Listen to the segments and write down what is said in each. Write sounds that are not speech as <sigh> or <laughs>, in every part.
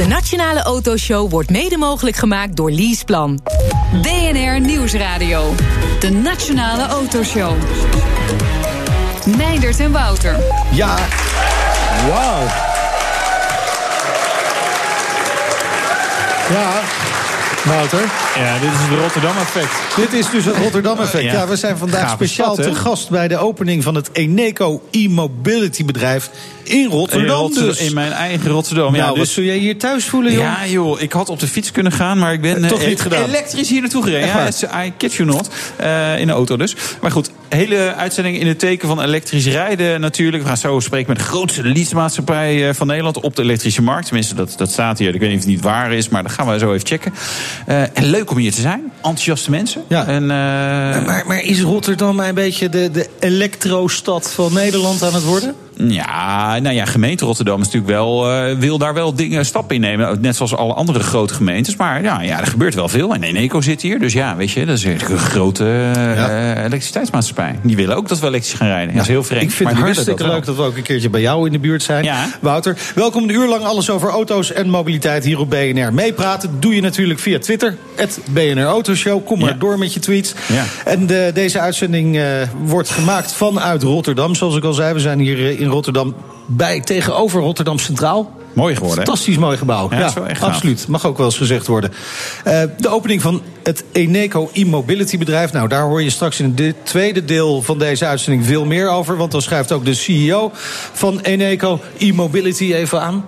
De Nationale Autoshow wordt mede mogelijk gemaakt door Leaseplan. BNR Nieuwsradio. De Nationale Autoshow. Meindert en Wouter. Ja, wauw. Ja, Wouter. Ja, dit is het Rotterdam-effect. Dit is dus het Rotterdam-effect. Ja. Ja, we zijn vandaag speciaal stad, te gast bij de opening van het Eneco e-mobility bedrijf in Rotterdam. in, dus. in mijn eigen Rotterdam. nou, ja, wat dus, zul jij hier thuis voelen, joh? ja, joh, ik had op de fiets kunnen gaan, maar ik ben Eh, toch eh, niet gedaan. elektrisch hier naartoe gereden. Ja? I kid you not. Eh, in de auto dus. Maar goed, hele uitzending in het teken van elektrisch rijden natuurlijk. We gaan zo spreken met de grootste leasemaatschappij eh, van Nederland op de elektrische markt. Tenminste, dat, dat staat hier. Ik weet niet of het niet waar is, maar dat gaan we zo even checken. Eh, en leuk om hier te zijn. Enthousiaste mensen. Ja. En, eh, Maar, maar is Rotterdam een beetje de, de elektrostad van Nederland aan het worden? Ja, nou ja, gemeente Rotterdam is natuurlijk wel, eh, wil daar wel dingen, stappen in nemen. Net zoals alle andere grote gemeentes. Maar ja, ja er gebeurt wel veel. En Eneco zit hier. Dus ja, weet je, dat is een grote eh, Ja. elektriciteitsmaatschappij. Die willen ook dat we elektrisch gaan rijden. dat is heel vreemd. Ik vind maar het hartstikke dat leuk dat we ook een keertje bij jou in de buurt zijn. Ja. Wouter, welkom een uur lang alles over auto's en mobiliteit hier op BNR. Meepraten doe je natuurlijk via Twitter, het BNR Autoshow. Kom maar door met je tweets. En de, deze uitzending eh, wordt gemaakt vanuit Rotterdam. Zoals ik al zei, we zijn hier in Rotterdam bij tegenover Rotterdam Centraal. Mooi geworden. Fantastisch mooi gebouw. Ja, gaaf. absoluut. Mag ook wel eens gezegd worden. Eh, de opening van het Eneco e-mobility bedrijf. Nou, daar hoor je straks in het tweede deel van deze uitzending veel meer over. Want dan schrijft ook de CEO van Eneco e-mobility even aan.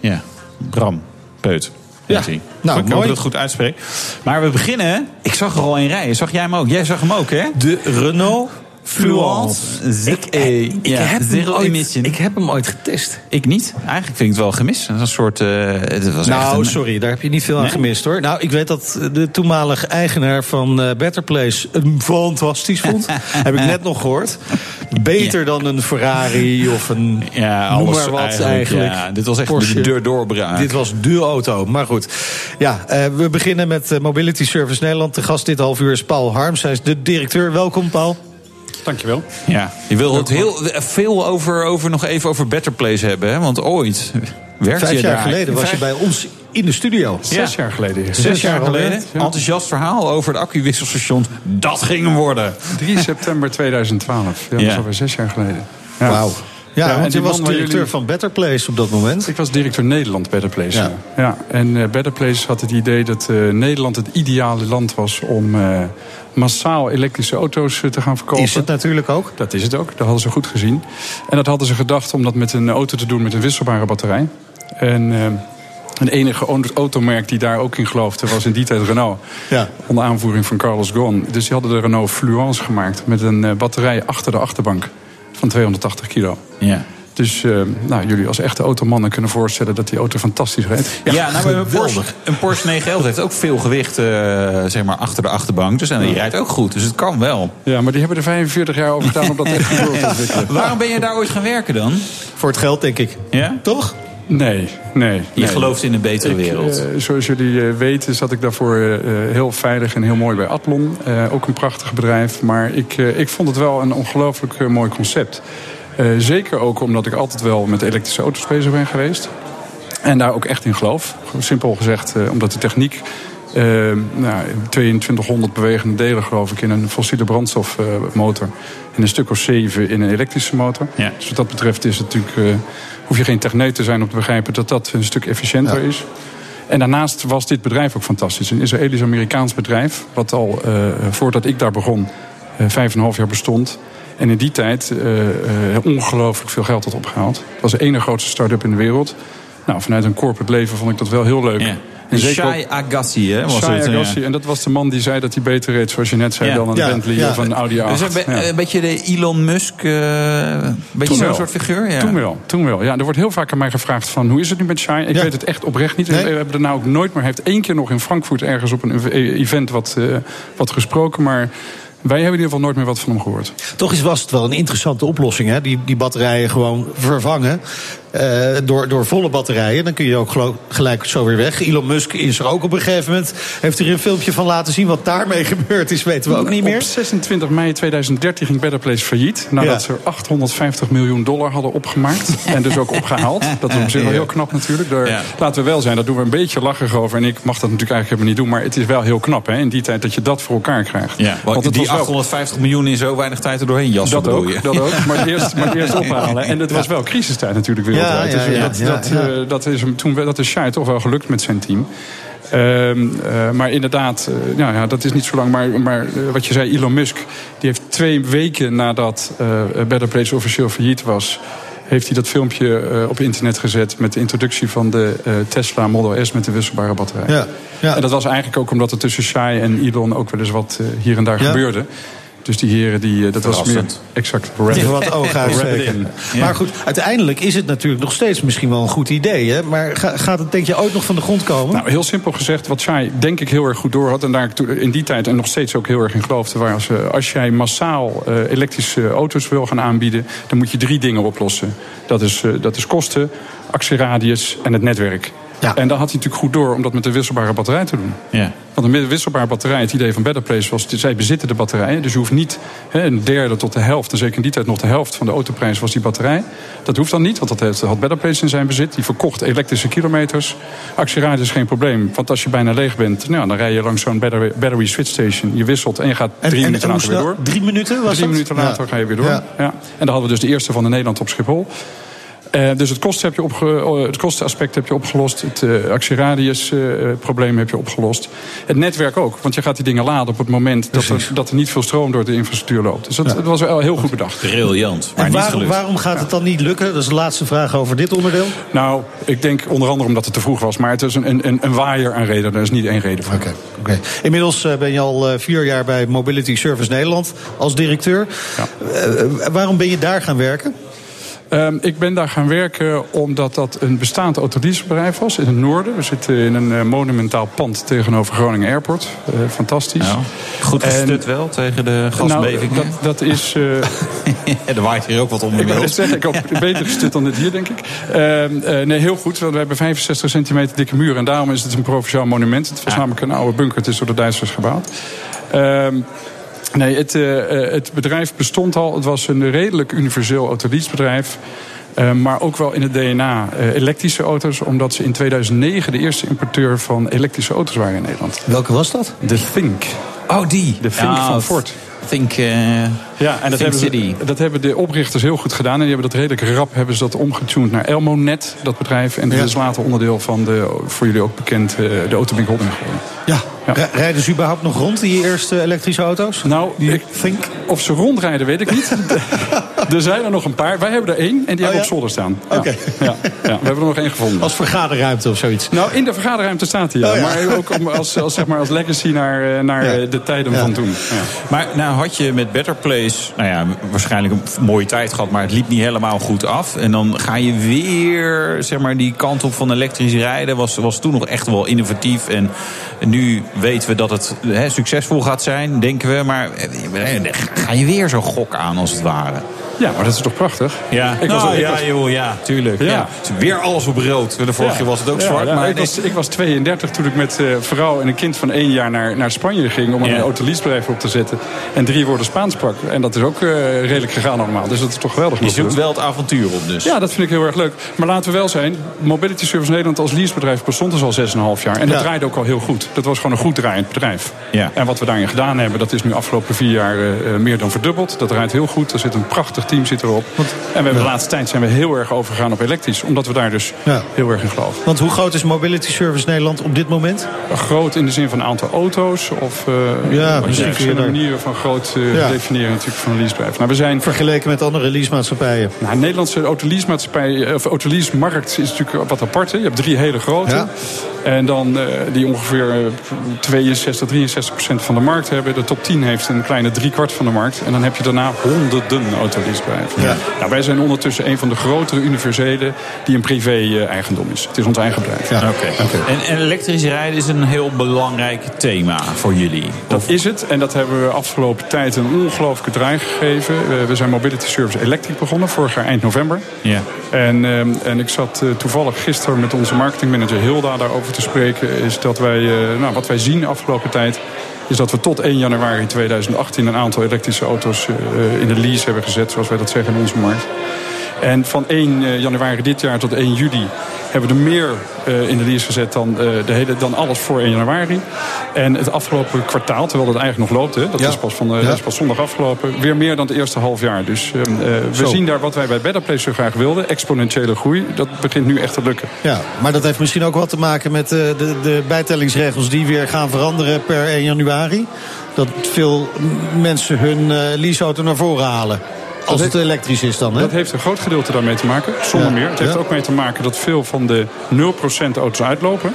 Ja, Bram Peut. Ja. Nou, ik hoop dat ik het goed uitspreek. Maar we beginnen. Ik zag er al een rijden. Zag jij hem ook? Jij zag hem ook, hè? De Renault Fluence. ZE. Ik, Ja, heb hem zero ooit, emission. ik heb hem ooit getest. Ik niet. Eigenlijk vind ik het wel gemist. Dat is een soort. eh, het was Nou, een- sorry, daar heb je niet veel aan gemist hoor. Nou, ik weet dat de toenmalige eigenaar van eh, Better Place hem fantastisch vond. <laughs> heb ik net nog gehoord. Beter dan een Ferrari of een. Ja, noem maar wat eigenlijk. eigenlijk. Ja, dit was echt Porsche. de deur doorbraak. Dit was de auto, maar goed. Ja, eh, we beginnen met eh, Mobility Service Nederland. De gast dit half uur is Paul Harms. Hij is de directeur. Welkom, Paul. Dankjewel. Ja, je wil het heel veel over, over nog even over Better Place hebben, hè? Want ooit werkte Vijf je jaar daar. geleden was je bij ons in de studio. Zes jaar geleden. Zes, Zes jaar jaar geleden. ja. Enthousiast verhaal over het accuwisselstation. Dat ging hem worden. 3 september 2012. Ja, dat is alweer zes jaar geleden. Ja. Wauw. Ja, want je was directeur jullie- van Better Place op dat moment. Ik was directeur Nederland Better Place. Ja. Ja. En eh, Better Place had het idee dat eh, Nederland het ideale land was om eh, massaal elektrische auto's te gaan verkopen. Is het natuurlijk ook. Dat is het ook, dat hadden ze goed gezien. En dat hadden ze gedacht om dat met een auto te doen met een wisselbare batterij. En een enige automerk die daar ook in geloofde was in die tijd Renault. Ja. Onder aanvoering van Carlos Ghosn. Dus die hadden de Renault Fluence gemaakt met een batterij achter de achterbank van 280 kilo. Ja. Dus eh, nou, jullie als echte automannen kunnen voorstellen dat die auto fantastisch rijdt. Ja, nou, een, Porsche, een Porsche 911 heeft ook veel gewicht eh, zeg maar, achter de achterbank. Dus en die rijdt ook goed. Dus het kan wel. Ja, maar die hebben er 45 jaar over gedaan om dat echt te ontwikkelen. <laughs> Waarom ben je daar ooit gaan werken dan? Voor het geld, denk ik. Ja? Toch? Nee, nee. Je nee. gelooft in een betere Ik, wereld. eh, zoals jullie eh, weten zat ik daarvoor eh, heel veilig en heel mooi bij Atlon. Ook een prachtig bedrijf. Maar ik, ik vond het wel een ongelooflijk mooi concept. Zeker ook omdat ik altijd wel met elektrische auto's bezig ben geweest. En daar ook echt in geloof. Simpel gezegd, omdat de techniek... nou, 2200 bewegende delen geloof ik in een fossiele brandstofmotor. en een stuk of zeven in een elektrische motor. Ja. Dus wat dat betreft is het natuurlijk, hoef je geen techneut te zijn om te begrijpen dat dat een stuk efficiënter is. En daarnaast was dit bedrijf ook fantastisch. Een Israëlisch-Amerikaans bedrijf, wat al eh, voordat ik daar begon, eh, vijf en een half jaar bestond. En in die tijd eh, eh, ongelooflijk veel geld had opgehaald. Het was de ene grootste start-up in de wereld. Nou, vanuit een corporate leven vond ik dat wel heel leuk. Ja. En Shai Agassi, hè? Was Shai het, ja. Agassi. En dat was de man die zei dat hij beter reed, zoals je net zei, Ja. dan een Ja, Bentley ja. of een Audi A8. Dus een, be- Ja. een beetje de Elon Musk, eh, een beetje zo'n soort figuur. Ja. Toen wel, toen wel. Ja, er wordt heel vaak aan mij gevraagd van hoe is het nu met Shai? Ik Ja. weet het echt oprecht niet. Nee? We hebben er nou ook nooit, maar hij heeft één keer nog in Frankfurt ergens op een event wat, eh, wat gesproken. Maar wij hebben in ieder geval nooit meer wat van hem gehoord. Toch is, was het wel een interessante oplossing, hè? Die, die batterijen gewoon vervangen. Eh, door, door volle batterijen. Dan kun je ook gelijk zo weer weg. Elon Musk is er ook op een gegeven moment. Heeft er een filmpje van laten zien. Wat daarmee <laughs> gebeurd is, weten we ook niet meer. Op 26 mei 2013 ging Better Place failliet. Nadat Ja. ze er 850 miljoen dollar hadden opgemaakt. <laughs> en dus ook opgehaald. Dat is op zich wel heel knap natuurlijk. Daar, Ja. Laten we wel zijn, daar doen we een beetje lacherig over. En ik mag dat natuurlijk eigenlijk helemaal niet doen. Maar het is wel heel knap hè, in die tijd dat je dat voor elkaar krijgt. Ja, want het die was wel- 850 miljoen in zo weinig tijd er doorheen jassen, Dat ook, je? dat ook. Maar eerst, <laughs> maar eerst ophalen. En het was wel crisistijd natuurlijk wereldwijd. Ja, dus ja, dat, eh, dat is hem toen dat is Shai toch wel gelukt met zijn team. Ehm, eh, maar inderdaad, eh, ja, ja, dat is niet zo lang. Maar, maar wat je zei, Elon Musk, die heeft twee weken nadat Better Place officieel failliet was, heeft hij dat filmpje op internet gezet met de introductie van de Tesla Model S met de wisselbare batterij. Ja, ja. En dat was eigenlijk ook omdat er tussen Shai en Elon ook wel eens wat hier en daar Ja. gebeurde. Dus die heren, die, eh, dat was meer exact. Even wat ogen uitsteken. Maar goed, uiteindelijk is het natuurlijk nog steeds misschien wel een goed idee. Hè? Maar ga- gaat het denk je ooit nog van de grond komen? Nou, heel simpel gezegd, wat Shai denk ik heel erg goed door had... en daar in die tijd en nog steeds ook heel erg in geloofde... was eh, als jij massaal eh, elektrische auto's wil gaan aanbieden... dan moet je drie dingen oplossen. Dat is, dat is kosten, actieradius en het netwerk. Ja. En dat had hij natuurlijk goed door om dat met de wisselbare batterij te doen. Ja. Want een wisselbare batterij, het idee van Better Place was... zij bezitten de batterijen, dus je hoeft niet hè, een derde tot de helft... en zeker in die tijd nog de helft van de autoprijs was die batterij. Dat hoeft dan niet, want dat heeft, had Better Place in zijn bezit. Die verkocht elektrische kilometers. Actieradius is geen probleem, want als je bijna leeg bent... Nou, dan rij je langs zo'n battery, battery switch station. Je wisselt en je gaat drie minuten later weer door. Drie minuten was Drie dat? minuten later Ja. ga je weer door. Ja. Ja. En dan hadden we dus de eerste van de Nederland op Schiphol. Eh, dus het, kosten heb je opge- eh, het kostenaspect heb je opgelost. Het uh, actieradius-probleem heb je opgelost. Het netwerk ook, want je gaat die dingen laden op het moment dat er, dat er niet veel stroom door de infrastructuur loopt. Dus dat, het was wel heel goed bedacht. Briljant, maar En niet waarom, gelukt. waarom gaat het dan niet lukken? Dat is de laatste vraag over dit onderdeel. Nou, ik denk onder andere omdat het te vroeg was. Maar het is een, een, een, waaier aan redenen. Er is niet één reden voor. Oké. oké. Inmiddels ben je al vier jaar bij Mobility Service Nederland als directeur. Eh, waarom ben je daar gaan werken? Um, ik ben daar gaan werken omdat dat een bestaand autoleasebedrijf was in het noorden. We zitten in een uh, monumentaal pand tegenover Groningen Airport. Uh, fantastisch. Nou, goed gestut En- wel tegen de. Nou, dat, dat is... <laughs> Uh, er waait hier ook wat om ik inmiddels. zeggen, ik hoop beter gestut dan dit hier, denk ik. Ehm, eh, nee, heel goed. Want we hebben 65 centimeter dikke muren. En daarom is het een provinciaal monument. Het was Ja. namelijk een oude bunker. Het is door de Duitsers gebouwd. Nee, het, eh, eh, het bedrijf bestond al. Het was een redelijk universeel autoleasebedrijf. Eh, maar ook wel in het DNA elektrische auto's. Omdat ze in 2009 de eerste importeur van elektrische auto's waren in Nederland. Welke was dat? De Think. Oh, die. De Think van Ford. Think, Ja, en dat Think hebben, City. dat hebben de oprichters heel goed gedaan. En die hebben dat redelijk rap hebben ze dat omgetuned naar Elmonet, dat bedrijf. En dat Ja. is later onderdeel van de, voor jullie ook bekend, eh, de Autobink Holding geworden. Ja. Ja. Rij- Rijden ze überhaupt nog rond, die eerste elektrische auto's? Nou, Die ik, Think? of ze rondrijden, weet ik niet. <laughs> er zijn er nog een paar. Wij hebben er één en die hebben ja? op zolder staan. Ja. Oké. Ja, ja, we hebben er nog één gevonden. Als vergaderruimte of zoiets. Nou, in de vergaderruimte staat hij, ja. Oh, ja. Maar ook om, als, als, zeg maar, als legacy naar, eh, naar Ja. de tijden Ja. van toen. Ja. Maar nou had je met Better Place, nou ja, waarschijnlijk een mooie tijd gehad, maar het liep niet helemaal goed af. En dan ga je weer, zeg maar, die kant op van elektrisch rijden. Was, was toen nog echt wel innovatief. En nu weten we dat het succesvol gaat zijn, denken we. Maar eh, ga je weer zo'n gok aan, als het ware. ja, maar dat is toch prachtig? Ja, Ik was- nou, ik ja, was- joh, ja, tuurlijk. Ja. Ja. Het is Weer alles op rood. De vorige Ja. was het ook zwart. maar ik, was, ik was 32 toen ik met eh vrouw en een kind van één jaar naar, naar Spanje ging... om een autoleasebedrijf op te zetten. En drie woorden Spaans sprak. En dat is ook eh, redelijk gegaan allemaal. Dus dat is toch geweldig. je zoekt doen. wel het avontuur op dus. Ja, dat vind ik heel erg leuk. Maar laten we wel zijn, Mobility Service Nederland als leasebedrijf bestond dus al 6,5 jaar. En dat Ja. draaide ook al heel goed. Dat was gewoon een goed draaiend bedrijf. Ja. En wat we daarin gedaan hebben, dat is nu afgelopen vier jaar eh, eh, meer dan verdubbeld. Dat draait heel goed. Er zit een prachtig team zit erop. en we hebben de laatste tijd zijn we heel erg overgegaan op elektrisch. Omdat we daar dus Ja. heel erg in geloven. Want hoe groot is Mobility Service Nederland op dit moment? Groot in de zin van aantal auto's. Of uh, Ja, misschien daar- manieren van groot uh, Ja. definiëren natuurlijk van een leasebedrijf. Nou, we zijn Vergeleken met andere leasemaatschappijen. Nou, de Nederlandse autoleasemaatschappij, of autoleasemarkt is natuurlijk wat apart. hè. Je hebt drie hele grote. En dan die ongeveer 62, 63 procent van de markt hebben. De top 10 heeft een kleine driekwart van de markt. En dan heb je daarna honderden autoleasebedrijven. Ja. Nou, wij zijn ondertussen een van de grotere universele die een privé-eigendom is. Het is ons eigen bedrijf. Ja. Oké. En, en elektrisch rijden is een heel belangrijk thema voor jullie. Dat is het. En dat hebben we afgelopen tijd een ongelooflijke draai gegeven. We- We zijn Mobility Service Electric begonnen, vorig jaar eind november. Ja. En, ehm, en ik zat eh, toevallig gisteren met onze marketingmanager Hilda daarover te spreken. Is dat wij, eh, nou, wat wij zien de afgelopen tijd. Is dat we tot 1 januari 2018 een aantal elektrische auto's eh, in de lease hebben gezet, zoals wij dat zeggen in onze markt. En van 1 eh, januari dit jaar tot 1 juli hebben we er meer eh, in de lease gezet dan, eh, de hele, dan alles voor 1 januari. En het afgelopen kwartaal, terwijl het eigenlijk nog loopt, hè, dat Ja. is, pas van, eh, Ja. dat is pas zondag afgelopen, weer meer dan het eerste half jaar. Dus eh, eh, we zien daar wat wij bij Better Place zo graag wilden, exponentiële groei, dat begint nu echt te lukken. Ja, maar dat heeft misschien ook wat te maken met de, de bijtellingsregels die weer gaan veranderen per 1 januari. Dat veel mensen hun leaseauto naar voren halen. Als het elektrisch is dan, hè? Dat heeft een groot gedeelte daarmee te maken, zonder Ja. meer. Het heeft ook mee te maken dat veel van de 0% auto's uitlopen.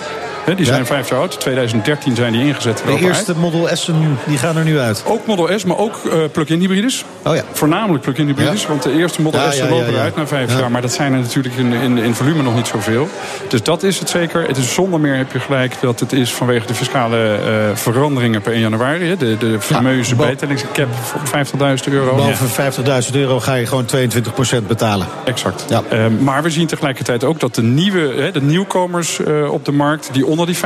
Die zijn Ja. vijf jaar oud, 2013 zijn die ingezet. De eerste Model S'en die gaan er nu uit. Ook Model S, maar ook eh, plug-in hybrides. Oh ja. Voornamelijk plug-in hybrides, Ja. want de eerste Model Ja, S ja, lopen eruit na vijf Ja. jaar. Maar dat zijn er natuurlijk in, in, in volume nog niet zoveel. Dus dat is het zeker. Het is zonder meer heb je gelijk dat het is vanwege de fiscale eh, veranderingen per 1 januari. De, de fameuze bijtellingscap van 50.000 euro. Boven 50.000 euro ga je gewoon 22% betalen. Exact. Ja. Eh, maar we zien tegelijkertijd ook dat de nieuwe, de nieuwkomers op de markt... die onder die 50.000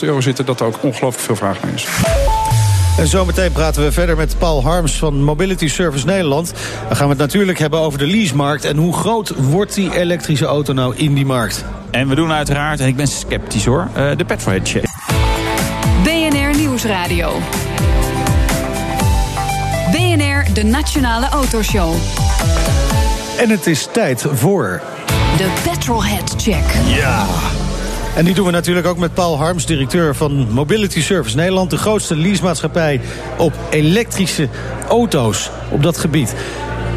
euro zitten, dat er ook ongelooflijk veel vraag naar is. En zometeen praten we verder met Paul Harms van Mobility Service Nederland. Dan gaan we het natuurlijk hebben over de leasemarkt. En hoe groot wordt die elektrische auto nou in die markt? En we doen uiteraard, en ik ben sceptisch hoor, eh, de petrolhead check. BNR Nieuwsradio. BNR, de Nationale Autoshow. En het is tijd voor... De Petrolhead Check. En die doen we natuurlijk ook met Paul Harms, directeur van Mobility Service Nederland. De grootste leasemaatschappij op elektrische auto's op dat gebied.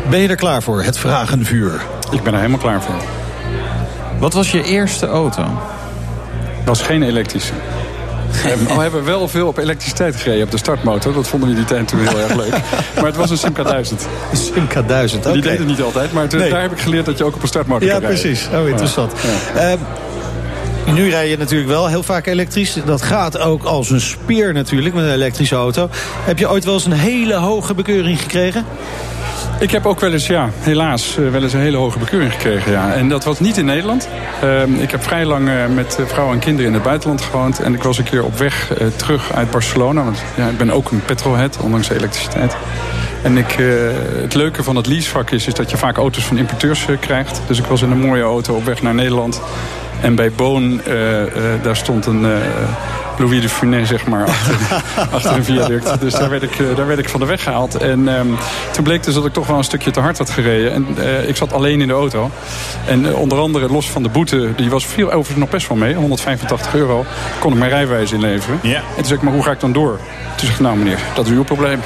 Ben je er klaar voor, het vragenvuur? Ik ben er helemaal klaar voor. Wat was je eerste auto? Dat was geen elektrische. Al hebben we wel veel op elektriciteit gereden op de startmotor. Dat vonden we die tijd toen heel erg leuk. <laughs> Maar het was een Simca 1000. Simca 1000, oké. Die deed het niet altijd, maar toen- Nee. daar heb ik geleerd dat je ook op een startmotor Ja, kan rijden. precies. Oh, interessant. Ja. Nu rij je natuurlijk wel heel vaak elektrisch. Dat gaat ook als een speer natuurlijk met een elektrische auto. Heb je ooit wel eens een hele hoge bekeuring gekregen? Ik heb ook wel eens, ja, helaas, eh, wel eens een hele hoge bekeuring gekregen. Ja. En dat was niet in Nederland. Ehm, ik heb vrij lang eh, met eh, vrouwen en kinderen in het buitenland gewoond. En ik was een keer op weg terug uit Barcelona. Want ja, ik ben ook een petrolhead, ondanks de elektriciteit. En ik, het leuke van het leasevak is, is dat je vaak auto's van importeurs krijgt. Dus ik was in een mooie auto op weg naar Nederland. En bij Boon, eh, eh, daar stond een... Louis de Funès, zeg maar, achter, <laughs> achter een viaduct. Dus daar werd, ik, eh, daar werd ik van de weg gehaald. En ehm, toen bleek dus dat ik toch wel een stukje te hard had gereden. En eh, ik zat alleen in de auto. En eh, onder andere, los van de boete, die was veel overigens nog best wel mee. 185 euro, kon ik mijn rijwijs inleveren. Ja. En toen zei ik, maar hoe ga ik dan door? Toen zeg ik, nou meneer, dat is uw probleem.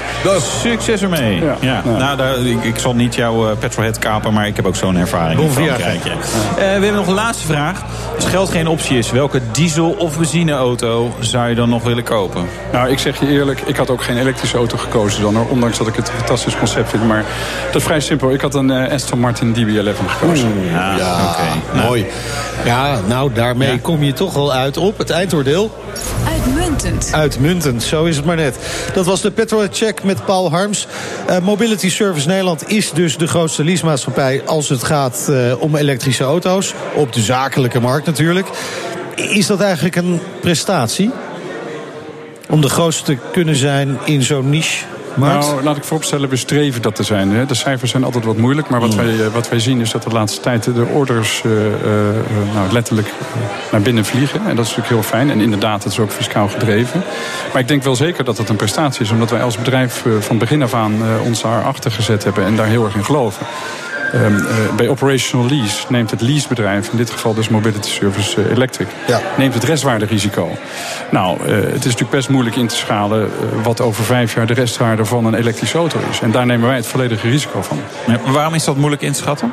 Succes ermee. Ja. Ja. Ja. Nou, daar, ik, ik zal niet jouw petrolhead kapen, maar ik heb ook zo'n ervaring Bon ja. Eh, we hebben nog een laatste vraag. Als geld geen optie is, welke diesel- of benzineauto zou je dan nog willen kopen? Nou, ik zeg je eerlijk, ik had ook geen elektrische auto gekozen dan. Hoor, ondanks dat ik het een fantastisch concept vind. Maar dat is vrij simpel. Ik had een eh, Aston Martin DB11 gekozen. Ja, oké. mooi. Ja, nou daarmee Ja. kom je toch wel uit op het eindoordeel. Uitmuntend. Uitmuntend, zo is het maar net. Dat was de Petrolhead Check met Paul Harms. Eh, Mobility Service Nederland is dus de grootste leasemaatschappij... als het gaat eh, om elektrische auto's. Op de zakelijke markt natuurlijk. Is dat eigenlijk een prestatie? Om de grootste te kunnen zijn in zo'n niche? Maart? Nou, laat ik vooropstellen, we streven dat te zijn. De cijfers zijn altijd wat moeilijk. Maar wat, wij, eh, wat wij zien is dat de laatste tijd de orders uh, uh, nou, letterlijk naar binnen vliegen. En dat is natuurlijk heel fijn. En inderdaad, het is ook fiscaal gedreven. Maar ik denk wel zeker dat het een prestatie is. Omdat wij als bedrijf van begin af aan ons daarachter gezet hebben. En daar heel erg in geloven. Um, uh, bij operational lease neemt het leasebedrijf, in dit geval dus Mobility Service uh, Electric, ja. neemt het restwaarderisico. Nou, uh, het is natuurlijk best moeilijk in te schalen wat over vijf jaar de restwaarde van een elektrische auto is. En daar nemen wij het volledige risico van. Ja, waarom is dat moeilijk in te schatten?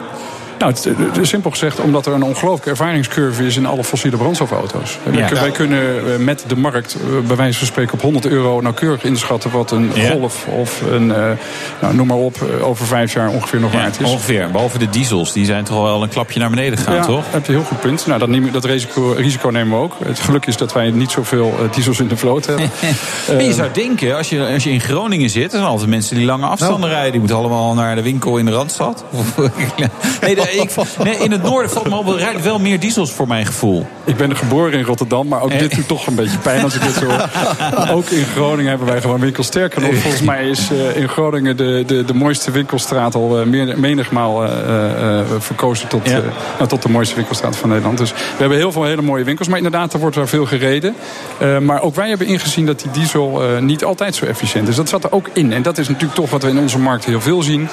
Nou, simpel gezegd omdat er een ongelooflijke ervaringscurve is in alle fossiele brandstofauto's. Ja. Wij, wij, kunnen met de markt bij wijze van spreken op 100 euro nauwkeurig inschatten wat een ja. golf of een, uh, nou, noem maar op, over vijf jaar ongeveer nog waard is. Ongeveer, behalve de diesels, die zijn toch wel een klapje naar beneden gegaan, ja, toch? heb je heel goed punt. Nou, dat, dat risico, risico, nemen we ook. Het geluk is dat wij niet zoveel diesels in de vloot hebben. <laughs> uh, je zou denken, als je, als je in Groningen zit, er zijn altijd mensen die lange afstanden nou. rijden. Die moeten allemaal naar de winkel in de Randstad. <laughs> nee, de, ik, nee, in het noorden valt me op, wel meer diesels voor mijn gevoel. Ik ben geboren in Rotterdam, maar ook dit doet toch een beetje pijn als ik dit zo <laughs> Ook in Groningen hebben wij gewoon winkels. Sterker nog, volgens mij is uh, in Groningen de, de, de mooiste winkelstraat al uh, meer, menigmaal uh, verkozen tot, ja. nou, tot de mooiste winkelstraat van Nederland. Dus we hebben heel veel hele mooie winkels, maar inderdaad, er wordt daar veel gereden. maar ook wij hebben ingezien dat die diesel niet altijd zo efficiënt is. Dat zat er ook in. En dat is natuurlijk toch wat we in onze markt heel veel zien,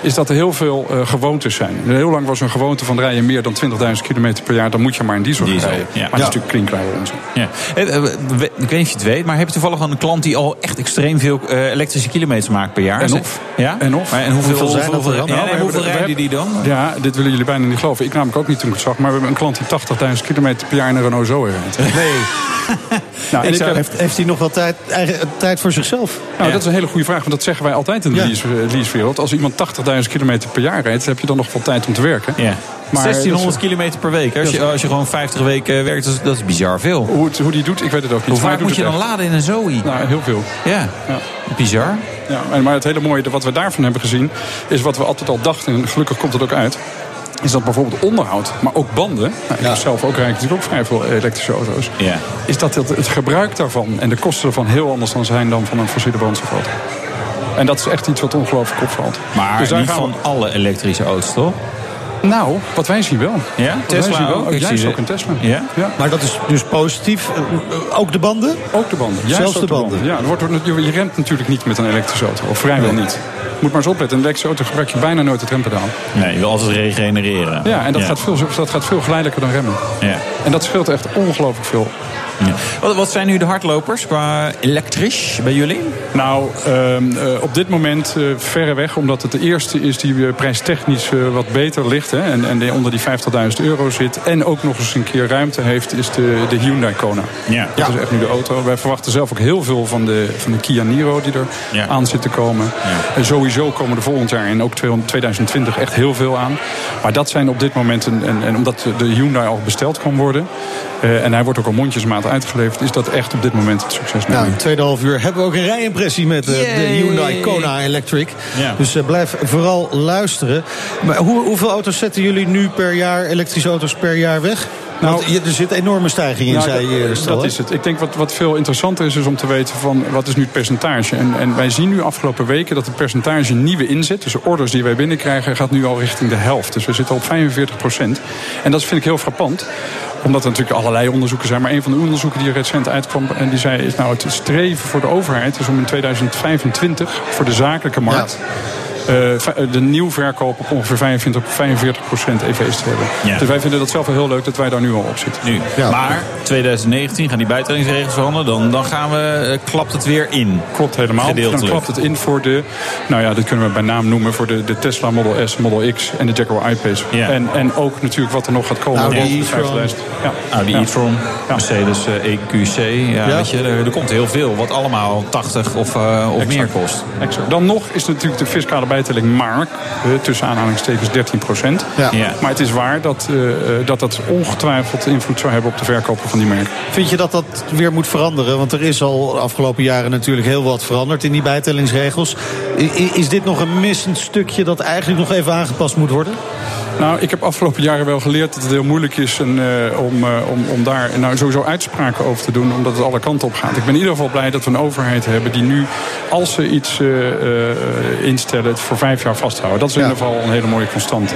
is dat er heel veel gewoontes zijn. Heel lang was een gewoonte van rijden meer dan 20.000 kilometer per jaar, dan moet je maar een diesel, diesel rijden. Ja. Maar dat is natuurlijk klinkklare onzin. Ja. Ik weet niet of je het weet, maar heb je toevallig een klant die al echt extreem veel uh, elektrische kilometers maakt per jaar? En of. Ja? En of. Maar en hoeveel, hoeveel zijn hoeveel, dat er dan? Ja, Nou, hoeveel rijden die dan? Ja, dit willen jullie bijna niet geloven. Ik namelijk ook niet toen ik het zag. Maar we hebben een klant die 80.000 kilometer per jaar in een Renault Zoe rijdt. Nee. <laughs> Nou, en ik heeft, heeft hij nog wel tijd, eigen, tijd voor zichzelf? Nou, Ja. dat is een hele goede vraag. Want dat zeggen wij altijd in de Ja. lease, eh, leasewereld. Als iemand 80.000 kilometer per jaar rijdt... heb je dan nog veel tijd om te werken. Ja. Maar 1600 dat kilometer per week. Als je, als je gewoon 50 weken werkt, dat is, dat is bizar veel. Hoe, het, hoe die doet, ik weet het ook niet. Hoe vaak moet je dan echt. laden in een Zoe? Nou, heel veel. Ja, Ja. bizar. Ja, en- maar het hele mooie wat we daarvan hebben gezien... is wat we altijd al dachten, en gelukkig komt het ook uit... is dat bijvoorbeeld onderhoud, maar ook banden... Nou, ik Ja. zelf ook rijd natuurlijk ook vrij veel elektrische auto's... Ja. is dat het, het gebruik daarvan en de kosten ervan heel anders dan zijn... dan van een fossiele brandstofauto. En dat is echt iets wat ongelooflijk opvalt. Maar Dus niet we- van alle elektrische auto's, toch? Nou, wat wij zien wel. Ja? Wat Tesla zien wel. ook? Ik Juist zie ook een Tesla. Ja? ja. Maar dat is dus positief. Eh, eh, Ook de banden? Ook de banden. Juist Zelfs de banden. Ja, er wordt, je je remt natuurlijk niet met een elektrische auto. Of vrijwel niet. Moet maar eens opletten. Een elektrische auto gebruik je bijna nooit het rempedaal. Nee, je wil altijd regenereren. Ja, en dat, ja. Gaat veel, dat gaat veel geleidelijker dan remmen. Ja. En dat scheelt echt ongelooflijk veel. Ja. Wat, wat zijn nu de hardlopers qua elektrisch bij jullie? Nou, ehm, eh, op dit moment eh verreweg, omdat het de eerste is die eh, prijstechnisch wat beter ligt. Hè, en, en die onder die 50.000 euro zit. En ook nog eens een keer ruimte heeft, is de, de Hyundai Kona. Ja. Dat is echt nu de auto. Wij verwachten zelf ook heel veel van de, van de Kia Niro die er Ja. aan zit te komen. En sowieso komen er volgend jaar en ook 2020 echt heel veel aan. Maar dat zijn op dit moment, een, en, en omdat de Hyundai al besteld kan worden... eh, en hij wordt ook al mondjesmaat uitgeleverd... is dat echt op dit moment het succes. Nou, in tweedehalf uur hebben we ook een rijimpressie met eh, de. Hyundai Kona Electric. Ja. Dus eh, blijf vooral luisteren. Maar hoe, hoeveel auto's zetten jullie nu per jaar, elektrische auto's per jaar weg? Nou, Want er zit enorme stijging in, Nou, zei je dat- is het. Ik denk wat, wat veel interessanter is, is om te weten van wat is nu het percentage. En, en wij zien nu afgelopen weken dat het percentage nieuwe inzet, dus de orders die wij binnenkrijgen, gaat nu al richting de helft. Dus we zitten op 45 procent. En dat vind ik heel frappant omdat er natuurlijk allerlei onderzoeken zijn. Maar een van de onderzoeken die recent uitkwam... en die zei, is nou het streven voor de overheid... is om in 2025 voor de zakelijke markt... de nieuwverkoop op ongeveer 25, 45 procent EV's te hebben. Ja. Dus wij vinden dat zelf wel heel leuk dat wij daar nu al op zitten. Nu. Ja. Maar 2019 gaan die bijtellingsregels veranderen. Dan, dan gaan we, eh, klapt het weer in. Klopt helemaal. Dan klapt het in voor de, nou ja, dat kunnen we bij naam noemen, voor de, de Tesla Model S, Model X en de Jaguar I-Pace. Ja. En, en ook natuurlijk wat er nog gaat komen. Nou, boven die de e-tron. 5000. Ja. Nou, die e-tron, Ja. Mercedes eh, EQC. Ja, Ja. Weet je, er, er komt heel veel. Wat allemaal 80 of, eh, of meer kost. Exact. Dan nog is natuurlijk de fiscale bijtelling maar, eh, tussen aanhalingstekens 13 procent. Ja. Ja. Maar het is waar dat, eh, eh, dat dat ongetwijfeld invloed zou hebben op de verkopen van die merken. Vind je dat dat weer moet veranderen? Want er is al de afgelopen jaren natuurlijk heel wat veranderd in die bijtellingsregels. Is dit nog een missend stukje dat eigenlijk nog even aangepast moet worden? Nou, ik heb afgelopen jaren wel geleerd dat het heel moeilijk is en, uh, om, uh, om, om daar nou, sowieso uitspraken over te doen, omdat het alle kanten op gaat. Ik ben in ieder geval blij dat we een overheid hebben die nu, als ze iets uh, instellen, het voor vijf jaar vasthouden. Dat is in ieder geval een hele mooie constante.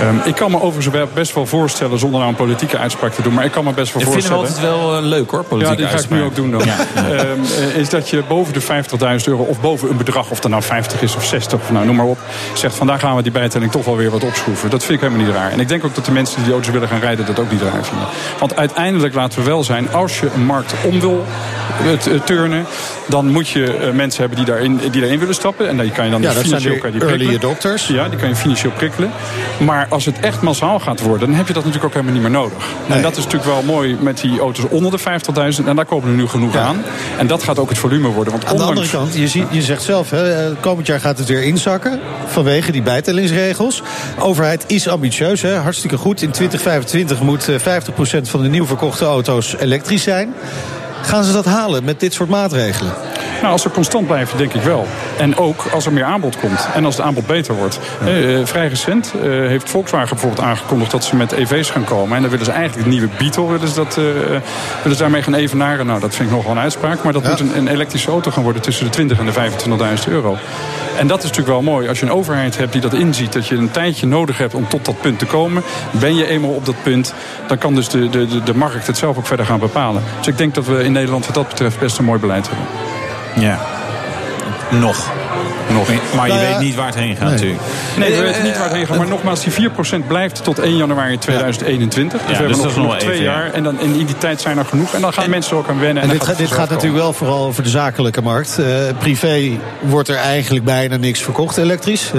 Um, ik kan me overigens best wel voorstellen, zonder nou een politieke uitspraak te doen, maar ik kan me best wel ik voorstellen. Ik vind het altijd wel leuk hoor, politieke Ja, die ga ik nu ook doen dan. Ja. Um, <laughs> is dat je boven de 50.000 euro of boven een bedrag, of dat nou 50 is of 60, of nou noem maar op, zegt vandaag gaan we die bijtelling toch wel weer wat opschroeven. Dat vind ik helemaal niet raar. En ik denk ook dat de mensen die die auto's willen gaan rijden dat ook niet raar vinden. Want uiteindelijk laten we wel zijn, als je een markt om wil turnen, dan moet je mensen hebben die daarin, die daarin willen stappen. En die kan je dan ja, financieel kan je die early adopters. Ja, die kan je financieel prikkelen. Maar als het echt massaal gaat worden, dan heb je dat natuurlijk ook helemaal niet meer nodig. Nee. En dat is natuurlijk wel mooi met die auto's onder de 50.000. En daar komen er nu genoeg ja. aan. En dat gaat ook het volume worden. Want aan de andere kant, je, ziet, je zegt zelf, hè, komend jaar gaat het weer inzakken. Vanwege die bijtellingsregels. De overheid is ambitieus, hè, hartstikke goed. In 2025 moet 50% van de nieuw verkochte auto's elektrisch zijn. Gaan ze dat halen met dit soort maatregelen? Nou, als ze constant blijven, denk ik wel. En ook als er meer aanbod komt. En als het aanbod beter wordt. Ja. Uh, vrij recent uh, heeft Volkswagen bijvoorbeeld aangekondigd dat ze met EV's gaan komen. En dan willen ze eigenlijk de nieuwe Beetle willen ze, dat, willen ze daarmee gaan evenaren. Nou, dat vind ik nog wel een uitspraak. Maar dat ja. moet een, een, elektrische auto gaan worden tussen de 20 en de 25.000 euro. En dat is natuurlijk wel mooi. Als je een overheid hebt die dat inziet, dat je een tijdje nodig hebt om tot dat punt te komen. Ben je eenmaal op dat punt, dan kan dus de, de, de markt het zelf ook verder gaan bepalen. Dus ik denk dat we in Nederland wat dat betreft best een mooi beleid hebben. Ja. Nog. Nog. Maar je nou ja, weet niet waar het heen gaat nee. natuurlijk. Nee, we weten niet waar het heen gaat. Maar nogmaals, die 4% blijft tot 1 januari 2021. Dus ja, we hebben dus nog, nog twee jaar. En dan, in die tijd zijn er genoeg. En dan gaan en, mensen ook aan wennen. En, en dit, gaat, dit gaat natuurlijk wel vooral over de zakelijke markt. Uh, privé wordt er eigenlijk bijna niks verkocht elektrisch.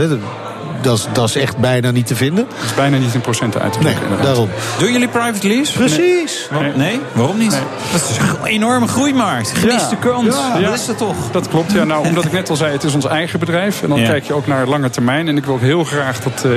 Dat is, dat is echt bijna niet te vinden. Dat is bijna niet in procenten uit te drukken. Nee, daarom. Doen jullie private lease? Precies. Nee, nee? waarom niet? Nee. Dat is een enorme groeimarkt. Geniet de kans. Ja, dat is het toch? Dat klopt, ja. Nou, omdat ik net al zei, het is ons eigen bedrijf. En dan ja. kijk je ook naar lange termijn. En ik wil ook heel graag dat, uh,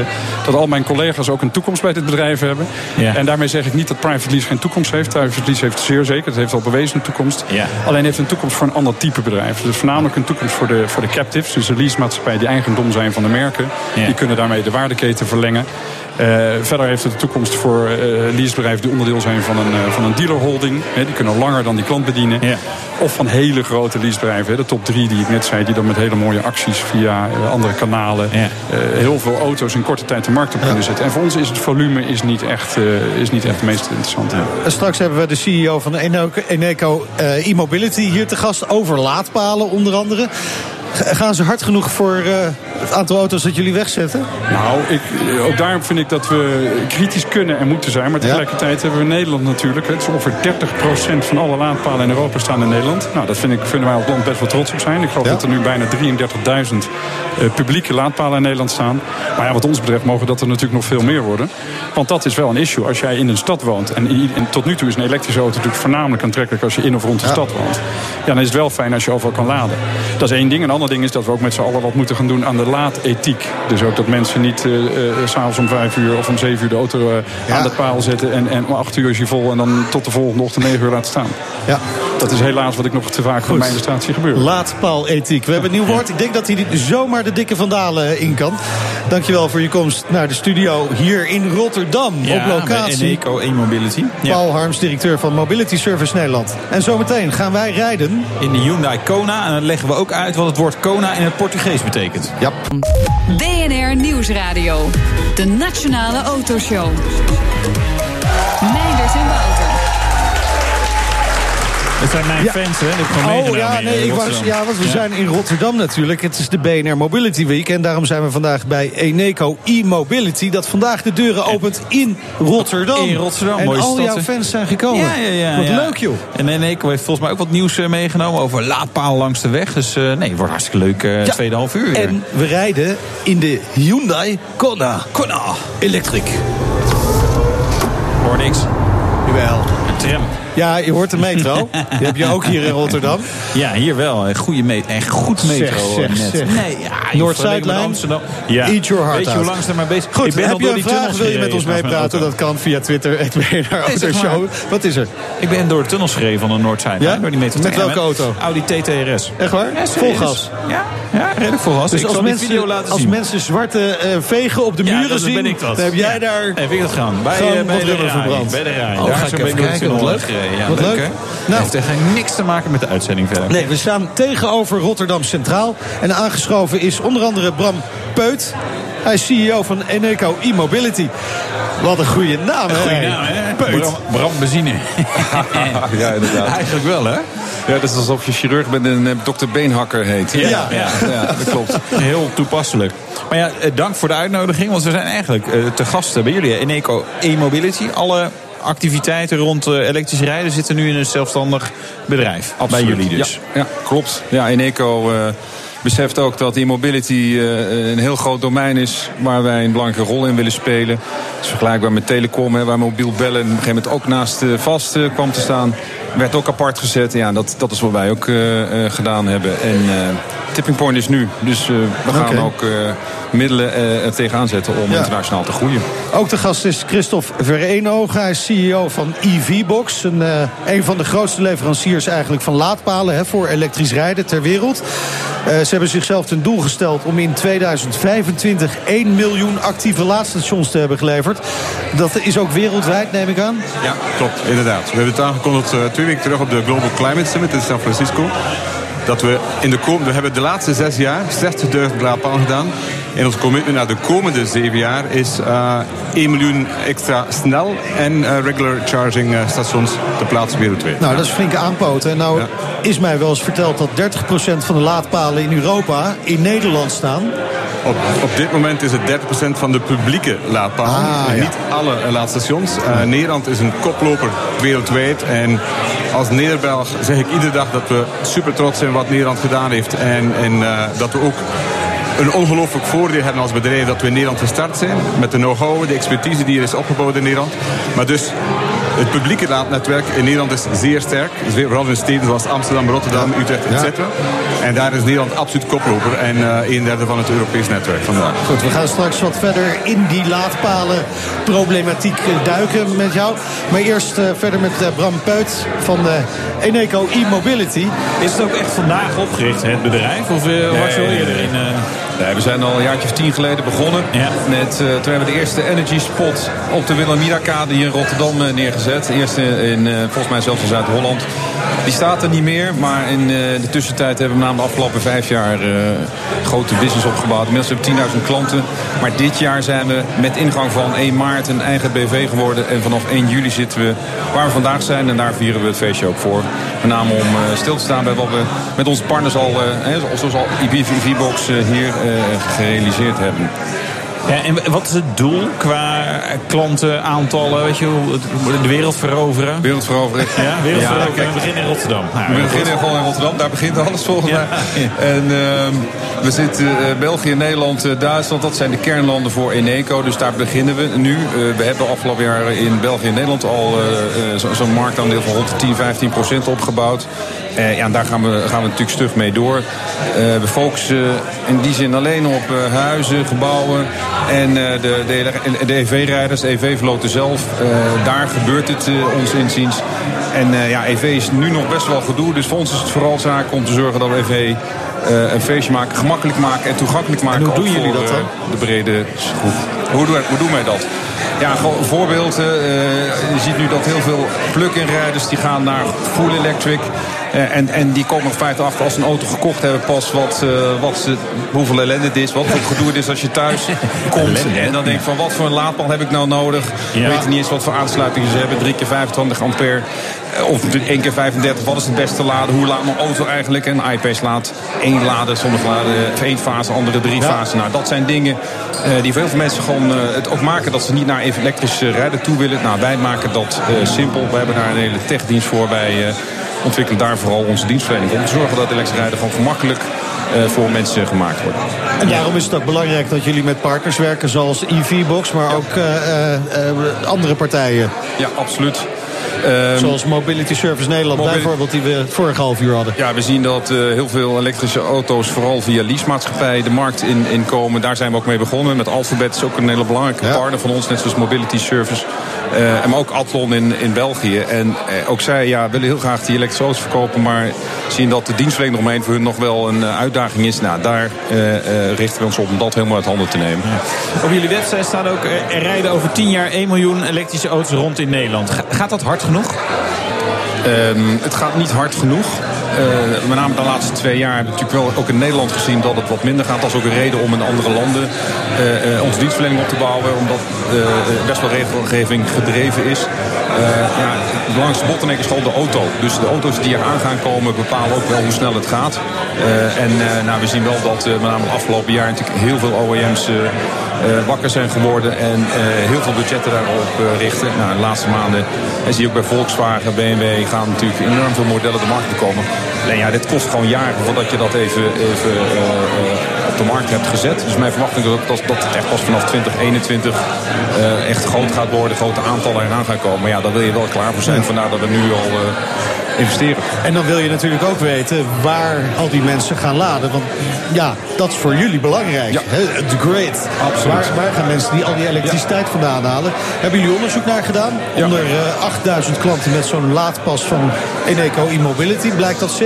dat al mijn collega's ook een toekomst bij dit bedrijf hebben. Ja. En daarmee zeg ik niet dat private lease geen toekomst heeft. Private lease heeft zeer zeker. Het heeft al bewezen een toekomst. Ja. Alleen heeft een toekomst voor een ander type bedrijf. Dus voornamelijk een toekomst voor de, voor de captives. Dus de leasemaatschappijen die eigendom zijn van de merken. Die kunnen daarmee de waardeketen verlengen. Uh, verder heeft het de toekomst voor uh, leasebedrijven die onderdeel zijn van een, uh, van een dealerholding. Die kunnen langer dan die klant bedienen. Ja. Of van hele grote leasebedrijven. De top drie die ik net zei. Die dan met hele mooie acties via andere kanalen. Heel veel auto's in korte tijd de markt op kunnen zetten. En voor ons is het volume is niet echt, is niet echt het meest interessante. Straks hebben we de CEO van Eneco e-mobility hier te gast. Over laadpalen onder andere. Gaan ze hard genoeg voor uh, het aantal auto's dat jullie wegzetten? Nou, ik, ook daarom vind ik dat we kritisch kunnen en moeten zijn. Maar tegelijkertijd ja. hebben we Nederland natuurlijk. Het is ongeveer 30% van alle laadpalen in Europa staan in Nederland. Nou, dat vind ik, vinden wij als land best wel trots op zijn. Ik geloof ja. dat er nu bijna 33.000 uh, publieke laadpalen in Nederland staan. Maar ja, wat ons betreft mogen dat er natuurlijk nog veel meer worden. Want dat is wel een issue. Als jij in een stad woont. En, en tot nu toe is een elektrische auto natuurlijk voornamelijk aantrekkelijk als je in of rond de ja. stad woont. Ja, dan is het wel fijn als je overal kan laden. Dat is één ding. Een ander ding is dat we ook met z'n allen wat moeten gaan doen aan de laadethiek. Dus ook dat mensen niet uh, uh, s'avonds om vijf uur of om zeven uur de auto uh, ja. aan de paal zetten. En, en om acht uur is hij vol en dan tot de volgende ochtend negen uur laten staan. Ja. Dat is helaas wat ik nog te vaak van mijn illustratie gebeurt. Laadpaalethiek. We hebben een nieuw woord. Ik denk dat hij zomaar de dikke vandalen in kan. Dankjewel voor je komst naar de studio hier in Rotterdam. Ja, op locatie. Eneco e-mobility. Ja. Paul Harms, directeur van Mobility Service Nederland. En zometeen gaan wij rijden. In de Hyundai Kona. En dan leggen we ook uit wat het woord Kona in het Portugees betekent. Ja. BNR Nieuwsradio. De Nationale Autoshow. Meindert en Wouter. Het zijn mijn Ja. fans, hè? Ik Oh ja, nee, in ik was, ja, want we Ja. zijn in Rotterdam natuurlijk. Het is de BNR Mobility Week. En daarom zijn we vandaag bij Eneco e-mobility. Dat vandaag de deuren opent in Rotterdam. In Rotterdam, En al stad, jouw fans zijn gekomen. Ja, ja, ja. Wat leuk, joh. En Eneco heeft volgens mij ook wat nieuws eh, meegenomen over laadpalen langs de weg. Dus eh, nee, het wordt hartstikke leuk uh, tweede half uur weer. En we rijden in de Hyundai Kona. Kona. Electric. Hoor niks. Jawel. Een tram. Ja, je hoort de metro. <laughs> Die heb je ook hier in Rotterdam. Ja, hier wel. Een goede metro. Een goed metro Zeg, zeg, net. zeg. Nee, ja, Noord-Zuidlijn. Amsterdam. Ja. Eat your heart Weet je hoe lang ze maar bezig Goed, ik ben heb al je een vraag? Wil je met ons meepraten? Dat kan via Twitter, <laughs> het Nee, maar. Wat is er? Ik ben door de tunnels gereden van de Noord-Zuidlijn. Ja? Door die metro. Met welke auto? Audi TTRS. Echt waar? Ja, Vol gas. Ja, ja, redelijk vol gas. Dus ik als mensen, video laten als zien. mensen zwarte eh, vegen op de muren dat zien, ben ik dat. dan heb jij daar... Heb ik dat gedaan? Bij, eh, bij de verbrand. Bij de Rijn. Oh, ga ik even kijken, wat leuk. Gereden. Ja, Wat leuk, leuk. hè? Nou. Heeft echt niks te maken met de uitzending verder. Nee, we staan tegenover Rotterdam Centraal. En aangeschoven is onder andere Bram Peut. Hij is CEO van Eneco E-Mobility. Wat een goede naam, hè? Goeie naam, hè? Peut. Bram, Bram Benzine. <laughs> Ja, inderdaad. Eigenlijk wel, hè? Ja, dat is alsof je chirurg bent en eh, dokter Beenhakker heet. Ja. ja. Ja, dat klopt. Heel toepasselijk. Maar ja, eh, dank voor de uitnodiging. Want we zijn eigenlijk eh, te gasten bij jullie. In Eco E-Mobility. Alle activiteiten rond eh, elektrisch rijden zitten nu in een zelfstandig bedrijf. Bij jullie dus. Ja, ja klopt. Ja, Eneco eh beseft ook dat e-mobility eh, een heel groot domein is... waar wij een belangrijke rol in willen spelen. Het is vergelijkbaar met telecom, hè, waar mobiel bellen... op een gegeven moment ook naast vast kwam te staan. Werd ook apart gezet. Ja, dat, dat is wat wij ook gedaan hebben. En tipping point is nu. Dus eh, we gaan ook eh, middelen eh, er tegenaan zetten om Ja. internationaal te groeien. Ook de gast is Christophe Vereenogen. Hij is CEO van EVBox. Een, eh, een van de grootste leveranciers eigenlijk van laadpalen hè, voor elektrisch rijden ter wereld. Eh, ze hebben zichzelf ten doel gesteld om in 2025 1 miljoen actieve laadstations te hebben geleverd. Dat is ook wereldwijd, neem ik aan. Ja, klopt, inderdaad. We hebben het aangekondigd eh, twee weken terug op de Global Climate Summit in San Francisco. Dat we in de komende, we hebben de laatste zes jaar 60.000 laadpalen gedaan. En ons commitment naar de komende zeven jaar is eh 1 miljoen extra snel en eh, regular charging eh, stations te plaatsen wereldwijd. Nou, dat is flinke aanpoten. Nou, Ja. is mij wel eens verteld dat 30% van de laadpalen in Europa in Nederland staan. Op, op dit moment is het 30% van de publieke laadpalen. Ah, ja. Niet alle eh, laadstations. Eh, Nederland is een koploper wereldwijd. En als Nederbelg zeg ik iedere dag dat we super trots zijn wat Nederland gedaan heeft. En, en eh, dat we ook een ongelooflijk voordeel hebben als bedrijf dat we in Nederland gestart zijn. Met de know-how, de expertise die er is opgebouwd in Nederland. Maar dus het publieke laadnetwerk in Nederland is zeer sterk. Zeer- Vooral in steden zoals Amsterdam, Rotterdam, Utrecht, etc. En daar is Nederland absoluut koploper. En eh een derde van het Europees netwerk vandaag. Goed, we gaan straks wat verder in die laadpalen problematiek eh, duiken met jou. Maar eerst eh, verder met Bram Peut van eh, Eneco E-Mobility. Is het ook echt vandaag opgericht, het bedrijf? Of was je al eerder nee. in... Nee, we zijn al een jaartje of tien geleden begonnen. Ja. Met, eh, toen hebben we de eerste energy spot op de Wilhelmina-kade hier in Rotterdam eh, neergezet. De eerste in, eh, volgens mij zelfs in Zuid-Holland. Die staat er niet meer, maar in de tussentijd hebben we na de afgelopen vijf jaar grote business opgebouwd. Inmiddels hebben we 10.000 klanten. Maar dit jaar zijn we met ingang van 1 maart een eigen BV geworden. En vanaf 1 juli zitten we waar we vandaag zijn. En daar vieren we het feestje ook voor. Met name om stil te staan bij wat we met onze partners al, zoals al IBV-box hier gerealiseerd hebben. Ja, en wat is het doel qua klantenaantallen? Weet je, de wereld veroveren? Wereld veroveren. Ja, wereld Ja, veroveren. kijk, we beginnen in Rotterdam. Nou, We beginnen gewoon in Rotterdam, daar begint alles volgens Ja. mij. En ehm, we zitten eh, België, Nederland, eh, Duitsland, dat zijn de kernlanden voor Eneco. Dus daar beginnen we nu. Eh, we hebben afgelopen jaar in België en Nederland al eh, eh, zo- zo'n marktaandeel van rond de 10, 15 procent opgebouwd. Eh, ja, en daar gaan we, gaan we natuurlijk stug mee door. Eh, we focussen in die zin alleen op eh, huizen, gebouwen en de, de, de EV-rijders, de EV-vloten zelf. Daar gebeurt het ons inziens. En ja, EV is nu nog best wel gedoe. Dus voor ons is het vooral zaak om te zorgen dat we EV een feestje maken, gemakkelijk maken en toegankelijk maken. En hoe doen jullie voor, dat dan? de brede groep. Hoe doen, wij- hoe doen wij dat? Ja, een voorbeeld. je ziet nu dat heel veel plug-in rijders die gaan naar full electric. Eh, en, en die komen er feite achter als ze een auto gekocht hebben pas wat, eh, wat ze, hoeveel ellende het is. Wat voor gedoe het is als je thuis <laughs> komt. En dan denk van wat voor een laadpaal heb ik nou nodig. Ja. Weet niet eens wat voor aansluitingen ze hebben. 3 keer 25 ampère. Eh, Of 1 keer 35. Wat is het beste laden? Hoe laat mijn auto eigenlijk? En iPace laat één laden. Sommige laden één fase, andere drie fasen. Nou, dat zijn dingen die veel mensen gewoon het ook maken dat ze niet naar even elektrisch eh, rijden toe willen. Nou, wij maken dat simpel. We hebben daar een hele techdienst voor. Eh, ontwikkelen daar vooral onze dienstverlening om te zorgen dat elektrisch rijden gewoon gemakkelijk eh, voor mensen gemaakt wordt. En daarom is het ook belangrijk dat jullie met partners werken zoals EV-box, maar ook eh, eh, andere partijen. Ja, absoluut. Ehm, Zoals Mobility Service Nederland bijvoorbeeld, die we het vorige half uur hadden. Ja, we zien dat heel veel elektrische auto's vooral via leasemaatschappijen de markt in, in komen. Daar zijn we ook mee begonnen. Met Alphabet is ook een hele belangrijke Ja. partner van ons, net zoals Mobility Service. En maar ook Athlon in, in België. En eh, ook zij ja, willen heel graag die elektrische auto's verkopen, maar zien dat de dienstverlening eromheen voor hun nog wel een eh, uitdaging is. Nou, daar richten we ons op om dat helemaal uit handen te nemen. Op jullie website staat ook, er rijden over 10 jaar 1 miljoen elektrische auto's rond in Nederland. Ga- gaat dat hard genoeg? Ehm, het gaat niet hard genoeg. Eh, met name de laatste twee jaar natuurlijk wel ook in Nederland gezien dat het wat minder gaat. Dat is ook een reden om in andere landen eh, onze dienstverlening op te bouwen. Omdat best wel regelgeving gedreven is. Ja, de belangrijkste bottleneck is gewoon de auto. Dus de auto's die er aan gaan komen bepalen ook wel hoe snel het gaat. En nou, we zien wel dat met name het afgelopen jaar natuurlijk heel veel OEM's wakker zijn geworden. En eh, heel veel budgetten daarop eh, richten. Nou, de laatste maanden en zie je ook bij Volkswagen, BMW gaan natuurlijk enorm veel modellen de markt bekomen. Alleen ja, dit kost gewoon jaren voordat je dat even, even eh, eh, op de markt hebt gezet. Dus mijn verwachting is ook dat, dat het echt pas vanaf 2021 eh, echt groot gaat worden. Grote aantallen eraan gaan komen. Maar ja, daar wil je wel klaar voor zijn. Vandaar dat we nu al eh, investeren. En dan wil je natuurlijk ook weten waar al die mensen gaan laden. Want ja, dat is voor jullie belangrijk. Ja. The great. Absoluut. Waar, waar gaan mensen die al die elektriciteit vandaan halen? Hebben jullie onderzoek naar gedaan? Ja. Onder eh, 8000 klanten met zo'n laadpas van Eneco e-mobility... blijkt dat 70%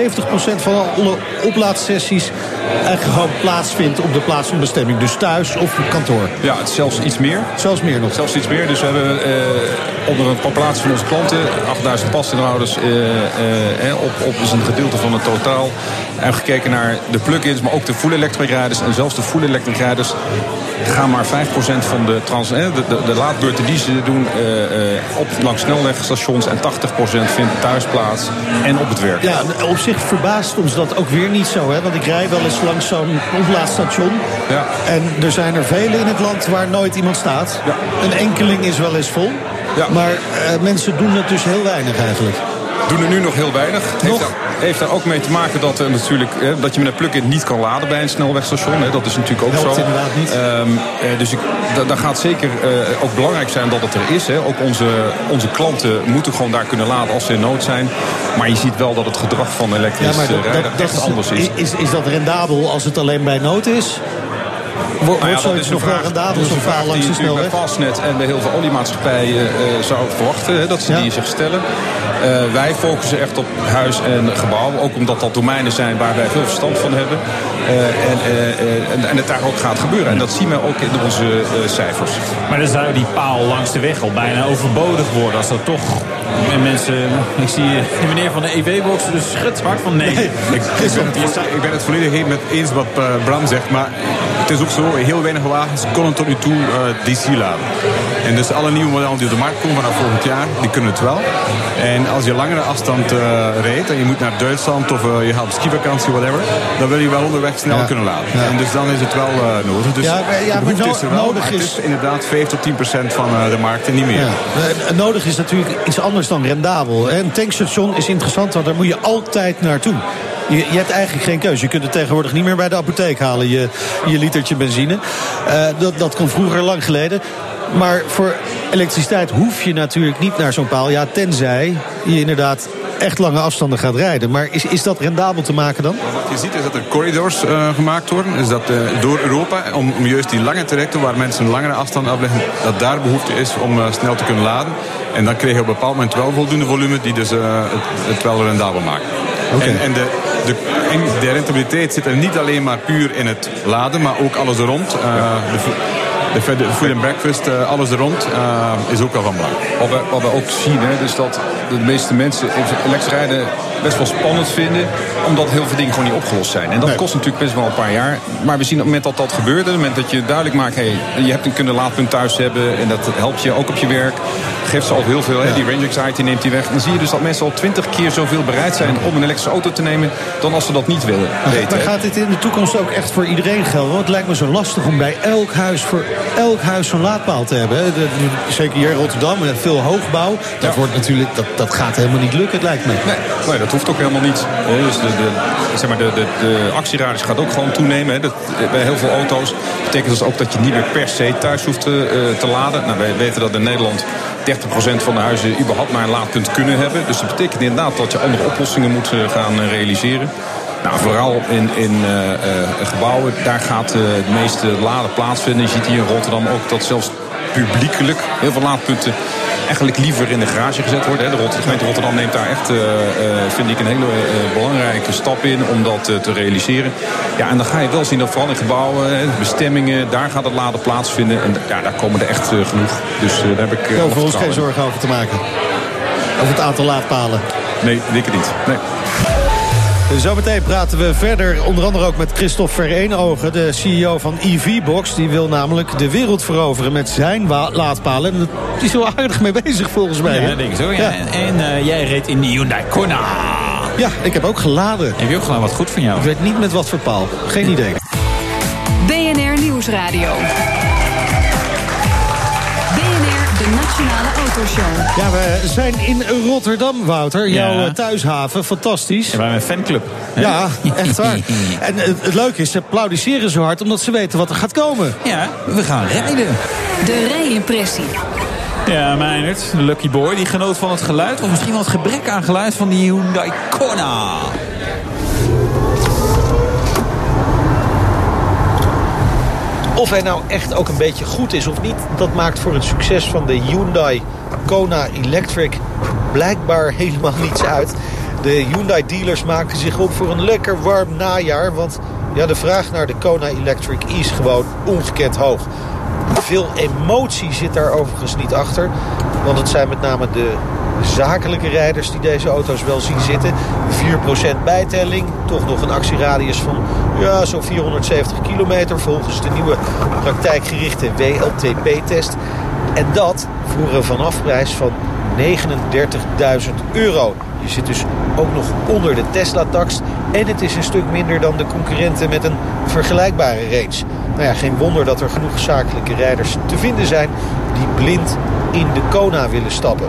van alle oplaadsessies eigenlijk gewoon plaatsvindt op de plaats van bestemming. Dus thuis of op kantoor. Ja, het is zelfs iets meer. Zelfs meer nog. Zelfs iets meer. Dus we hebben eh, onder een populatie van onze klanten, 8000 pasinhouders, eh, eh, op, op is een gedeelte van het totaal. En gekeken naar de plug-ins, maar ook de full electric rijders. En zelfs de full electric rijders gaan maar 5% van de, trans, eh, de, de, de laadbeurten die ze doen eh, eh, op langs snelwegstations. En 80% vindt thuis plaats en op het werk. Ja, op zich verbaast ons dat ook weer niet zo. Hè? Want ik rij wel eens langs zo'n oplaadstation. Ja. En er zijn er vele in het land waar nooit iemand staat. Ja. Een enkeling is wel eens vol. Ja. Maar mensen doen het dus heel weinig eigenlijk. Doen er nu nog heel weinig. Nog? Heeft, daar, heeft daar ook mee te maken dat, er natuurlijk, hè, dat je met een plug-in niet kan laden bij een snelwegstation. Hè. Dat is natuurlijk ook Helpt zo. inderdaad niet. Ehm, eh, dus ik, daar gaat zeker eh, ook belangrijk zijn dat het er is. Hè. Ook onze, onze klanten moeten gewoon daar kunnen laden als ze in nood zijn. Maar je ziet wel dat het gedrag van elektrisch dat, eh, rijden echt anders is. is. Is dat rendabel als het alleen bij nood is? Wordt Nou ja, dat is een vraag, rendabel, dat is een vraag die je bij Fastnet en bij heel veel oliemaatschappijen eh, zou verwachten. Hè, dat ze Ja. die zich stellen. Eh, wij focussen echt op huis en gebouw. Ook omdat dat domeinen zijn waar wij veel verstand van hebben. Eh, en, eh, eh, en, en het daar ook gaat gebeuren. En dat zien we ook in onze eh, cijfers. Maar dan zou die paal langs de weg al bijna overbodig worden. Als dat toch en mensen... Ik zie die meneer van de EW-box dus schudt hard van nee. Ik, ik, ben het, ik ben het volledig met eens wat eh, Bram zegt. Maar het is ook zo, heel weinig wagens konden tot nu toe eh, DC laden. En dus alle nieuwe modellen die op de markt komen vanaf volgend jaar, die kunnen het wel. En als je langere afstand eh, rijdt en je moet naar Duitsland of eh, je gaat op skivakantie, whatever, dan wil je wel onderweg snel Ja. kunnen laden. Ja. En dus dan is het wel nodig. Dus Ja, ja, maar no- is er wel, nodig maar het is- is inderdaad 5 tot 10 procent van de markt en niet meer. Ja. Nodig is natuurlijk iets anders dan rendabel. Een tankstation is interessant, want daar moet je altijd naartoe. Je, je hebt eigenlijk geen keuze. Je kunt het tegenwoordig niet meer bij de apotheek halen, je, je litertje benzine. Eh, dat, dat kon vroeger lang geleden. Maar voor elektriciteit hoef je natuurlijk niet naar zo'n paal. Ja, tenzij je inderdaad echt lange afstanden gaat rijden. Maar is, is dat rendabel te maken dan? Wat je ziet is dat er corridors eh, gemaakt worden. Is dat eh, door Europa, om, om juist die lange trajecten waar mensen een langere afstand afleggen, dat daar behoefte is om snel te kunnen laden. En dan krijg je op een bepaald moment wel voldoende volume die dus het, het wel rendabel maken. Oké. En, en de, de, de rentabiliteit zit er niet alleen maar puur in het laden, maar ook alles er rond. Eh, de, de, food and breakfast, eh, alles er rond, eh, is ook wel van belang. Wat we, wat we ook zien, hè, dus dat de meeste mensen elektrisch rijden best wel spannend vinden. Omdat heel veel dingen gewoon niet opgelost zijn. En dat Nee. kost natuurlijk best wel een paar jaar. Maar we zien op het moment dat dat gebeurt, op het moment dat je duidelijk maakt... Hey, je hebt een kunnen laadpunt thuis hebben en dat helpt je ook op je werk. Geeft ze al heel veel, hè, die range anxiety neemt die weg. Dan zie je dus dat mensen al twintig keer zoveel bereid zijn om een elektrische auto te nemen... dan als ze dat niet willen weten. Maar gaat dit in de toekomst ook echt voor iedereen gelden? Want het lijkt me zo lastig om bij elk huis voor elk huis zo'n laadpaal te hebben. zeker hier in Rotterdam met veel hoogbouw. Dat, Ja. wordt natuurlijk, dat, dat gaat helemaal niet lukken, het lijkt me. Nee, nee, dat hoeft ook helemaal niet. Dus de, de, zeg maar de, de, de actieradius gaat ook gewoon toenemen. Dat, bij heel veel auto's betekent dat ook dat je niet meer per se thuis hoeft te, te laden. Nou, wij weten dat in Nederland 30% van de huizen überhaupt maar een laadpunt kunnen hebben. Dus dat betekent inderdaad dat je andere oplossingen moet gaan realiseren. Nou, vooral in, in gebouwen, daar gaat uh, de meeste laden plaatsvinden. Je ziet hier in Rotterdam ook dat zelfs publiekelijk heel veel laadpunten eigenlijk liever in de garage gezet worden. De gemeente Rotterdam neemt daar echt, vind ik, een hele belangrijke stap in om dat te realiseren. Ja, en dan ga je wel zien dat vooral in gebouwen, bestemmingen, daar gaat het laden plaatsvinden. En ja, daar komen er echt genoeg. Dus daar heb ik... Uh, voor ons geen zorgen over te maken. Over het aantal laadpalen. Nee, ik niet. Nee. Zometeen praten we verder onder andere ook met Christophe Vereenogen... de CEO van EV-Box. Die wil namelijk de wereld veroveren met zijn laadpalen. En die is wel aardig mee bezig volgens mij. Ja, dat denk ik zo. Ja. ja. En uh, jij reed in de Hyundai Kona. Ja, ik heb ook geladen. Heb je ook geladen? Wat goed van jou. Ik weet niet met wat voor paal. Geen idee. BNR Nieuwsradio. De Nationale Autoshow. Ja, we zijn in Rotterdam, Wouter. Jouw ja. thuishaven, fantastisch. Ja, wij een fanclub. Hè? Ja, echt waar. <laughs> en het, het, leuke is, ze applaudisseren zo hard... omdat ze weten wat er gaat komen. Ja, we gaan rijden. De rijimpressie. Ja, Meijnerd, de lucky boy, die genoot van het geluid... of misschien wel het gebrek aan geluid van die Hyundai Kona. Of hij nou echt ook een beetje goed is of niet... dat maakt voor het succes van de Hyundai Kona Electric blijkbaar helemaal niets uit. De Hyundai-dealers maken zich op voor een lekker warm najaar... want ja, de vraag naar de Kona Electric is gewoon ongekend hoog. Veel emotie zit daar overigens niet achter. Want het zijn met name de zakelijke rijders die deze auto's wel zien zitten. 4% bijtelling, toch nog een actieradius van ja, zo'n 470 kilometer... volgens de nieuwe praktijkgerichte WLTP-test. En dat voor een vanafprijs van 39.000 euro. Je zit dus ook nog onder de Tesla-tax. En het is een stuk minder dan de concurrenten met een vergelijkbare range. Nou ja, geen wonder dat er genoeg zakelijke rijders te vinden zijn... die blind in de Kona willen stappen.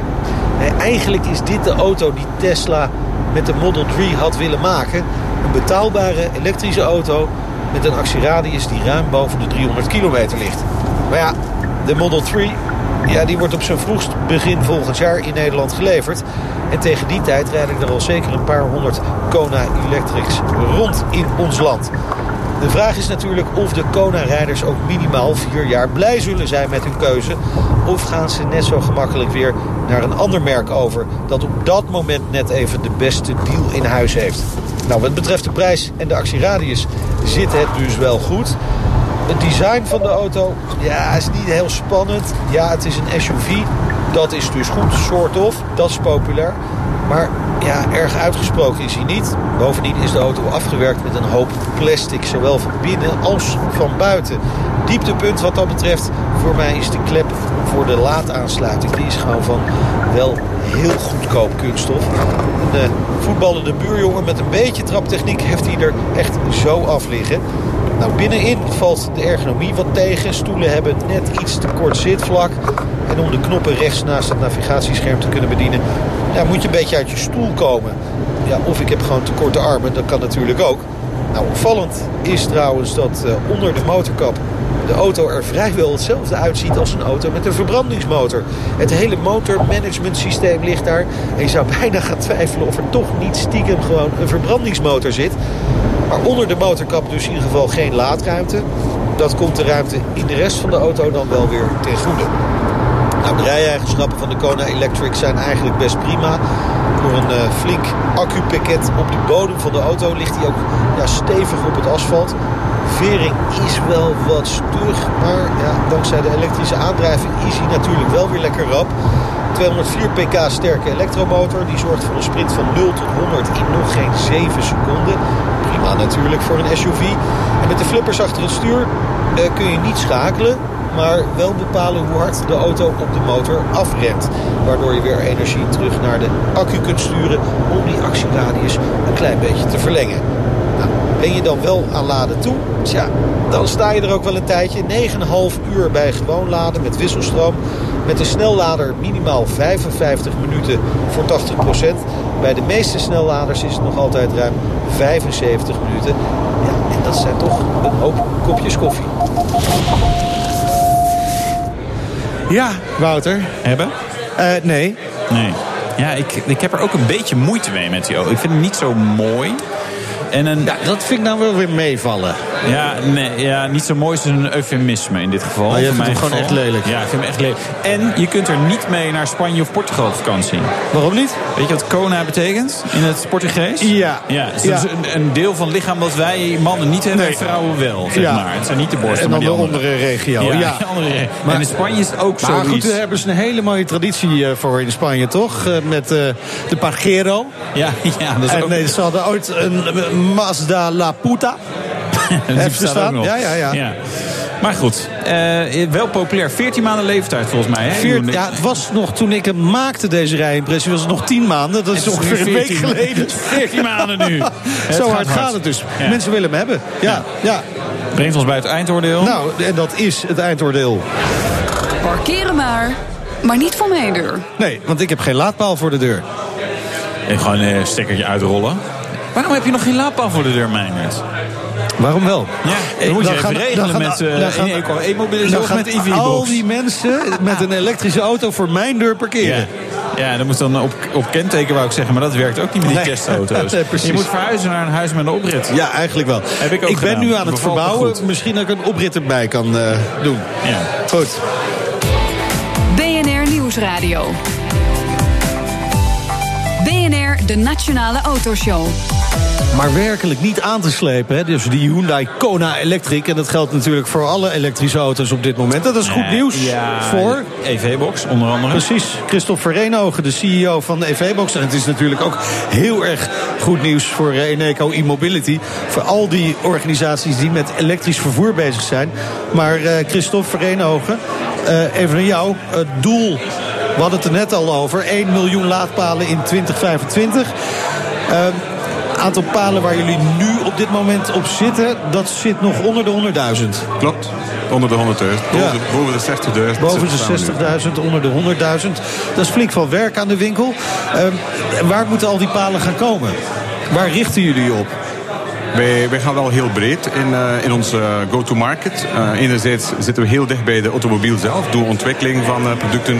Eigenlijk is dit de auto die Tesla met de Model 3 had willen maken. Een betaalbare elektrische auto met een actieradius die ruim boven de 300 kilometer ligt. Maar ja, de Model 3 ja, die wordt op zijn vroegst begin volgend jaar in Nederland geleverd. En tegen die tijd rijden er al zeker een paar honderd Kona Electrics rond in ons land. De vraag is natuurlijk of de Kona-rijders ook minimaal vier jaar blij zullen zijn met hun keuze. Of gaan ze net zo gemakkelijk weer naar een ander merk over... dat op dat moment net even de beste deal in huis heeft. Nou, wat betreft de prijs en de actieradius zit het dus wel goed. Het design van de auto, ja, is niet heel spannend. Ja, het is een SUV. Dat is dus goed, soort of. Dat is populair. Maar ja, erg uitgesproken is hij niet. Bovendien is de auto afgewerkt met een hoop plastic, zowel van binnen als van buiten. Dieptepunt wat dat betreft voor mij is de klep voor de laadaansluiting. Die is gewoon van wel heel goedkoop kunststof. Een voetballende buurjongen met een beetje traptechniek heeft hij er echt zo af liggen. Nou, binnenin valt de ergonomie wat tegen. Stoelen hebben net iets te kort zitvlak. En om de knoppen rechts naast het navigatiescherm te kunnen bedienen... Ja, moet je een beetje uit je stoel komen. Ja, of ik heb gewoon te korte armen, dat kan natuurlijk ook. Nou, opvallend is trouwens dat uh, onder de motorkap de auto er vrijwel hetzelfde uitziet als een auto met een verbrandingsmotor. Het hele motormanagement systeem ligt daar. En je zou <laughs> bijna gaan twijfelen of er toch niet stiekem gewoon een verbrandingsmotor zit. Maar onder de motorkap dus in ieder geval geen laadruimte. Dat komt de ruimte in de rest van de auto dan wel weer ten goede. Nou, de rijeigenschappen van de Kona Electric zijn eigenlijk best prima. Door een uh, flink accupakket op de bodem van de auto ligt hij ook ja, stevig op het asfalt. Vering is wel wat stug, maar ja, dankzij de elektrische aandrijving is hij natuurlijk wel weer lekker rap. 204 pk sterke elektromotor. Die zorgt voor een sprint van 0 tot 100 in nog geen 7 seconden. Prima natuurlijk voor een SUV. En met de flippers achter het stuur uh, kun je niet schakelen maar wel bepalen hoe hard de auto op de motor afremt. Waardoor je weer energie terug naar de accu kunt sturen om die actieradius een klein beetje te verlengen. Nou, ben je dan wel aan laden toe? Tja, dan sta je er ook wel een tijdje. 9,5 uur bij gewoon laden met wisselstroom. Met een snellader minimaal 55 minuten voor 80%. bij de meeste snelladers is het nog altijd ruim 75 minuten. Ja, en dat zijn toch een hoop kopjes koffie. Ja, Wouter. Hebben? Uh, nee. Nee. Ja, ik, ik heb er ook een beetje moeite mee met die auto. Ik vind hem niet zo mooi. En. Ja, dat vind ik nou wel weer meevallen. Ja, nee, ja, niet zo mooi is een eufemisme in dit geval. Maar vindt hem gewoon echt lelijk. Ja, ik vind hem echt lelijk. En je kunt er niet mee naar Spanje of Portugal op vakantie. Waarom niet? Weet je wat Kona betekent in het Portugees? Ja. ja, dus ja. een, een, deel van het lichaam dat wij mannen niet hebben, nee. vrouwen wel. Zeg maar. Het zijn niet de borsten, En dan maar de andere regio. Ja, ja. <laughs> andere regio. Maar, en in Spanje is het ook zo. Maar goed, daar hebben ze een hele mooie traditie voor in Spanje, toch? Met uh, de Pajero. Ja, <laughs> ja. Dat is en ook... nee, ze hadden ooit een Mazda La Puta. <laughs> Staan? Ja, ja, ja, ja. Maar goed, uh, wel populair. 14 maanden leeftijd volgens mij. Hè? Veert, ja, het was nog toen ik hem maakte, deze rijimpressie, was het nog 10 maanden. Dat is ongeveer een week geleden. 14 maanden nu. <laughs> Zo hard gaat het dus. Ja. Mensen willen hem hebben. Ja, ja. ja. Brengt ons bij het eindoordeel. Nou, en dat is het eindoordeel. Parkeren maar, maar niet voor mijn deur. Nee, want ik heb geen laadpaal voor de deur. En gewoon een stekkertje uitrollen. Waarom heb je nog geen laadpaal voor de deur, Meijnerd? Waarom wel? Ja, dan moet je dan even gaan, regelen gaan, met uh, e-mobiliteit of met EV-box. Al die mensen met een elektrische auto voor mijn deur parkeren. Ja. Ja, dat moet dan op, op kenteken, wou ik zeggen. Maar dat werkt ook niet met die nee. testauto's. <laughs> nee, je moet verhuizen naar een huis met een oprit. Ja, eigenlijk wel. Heb ik ook ik ben nu aan het verbouwen. Misschien dat ik een oprit erbij kan uh, doen. Ja. Goed. BNR Nieuwsradio. De Nationale Autoshow. Maar werkelijk niet aan te slepen. Hè? Dus die Hyundai Kona Electric. En dat geldt natuurlijk voor alle elektrische auto's op dit moment. Dat is goed nieuws ja, voor... EV-box, onder andere. Precies. Christophe Verenogen, de CEO van de EV-box. En het is natuurlijk ook heel erg goed nieuws voor Eneco e-mobility. Voor al die organisaties die met elektrisch vervoer bezig zijn. Maar uh, Christophe Verenogen, uh, even naar jou. Het doel, we hadden het er net al over. 1 miljoen laadpalen in 2025. Uh, aantal palen waar jullie nu op dit moment op zitten, dat zit nog onder de 100.000. Klopt, onder de 100.000. Boven, Ja. boven de 60.000. Boven de 60.000, onder de 100.000. Dat is flink veel werk aan de winkel. Ehm, waar moeten al die palen gaan komen? Waar richten jullie op? Wij, gaan wel heel breed in, uh, in onze go-to-market. Uh, enerzijds zitten we heel dicht bij de automobiel zelf. Doen ontwikkeling van producten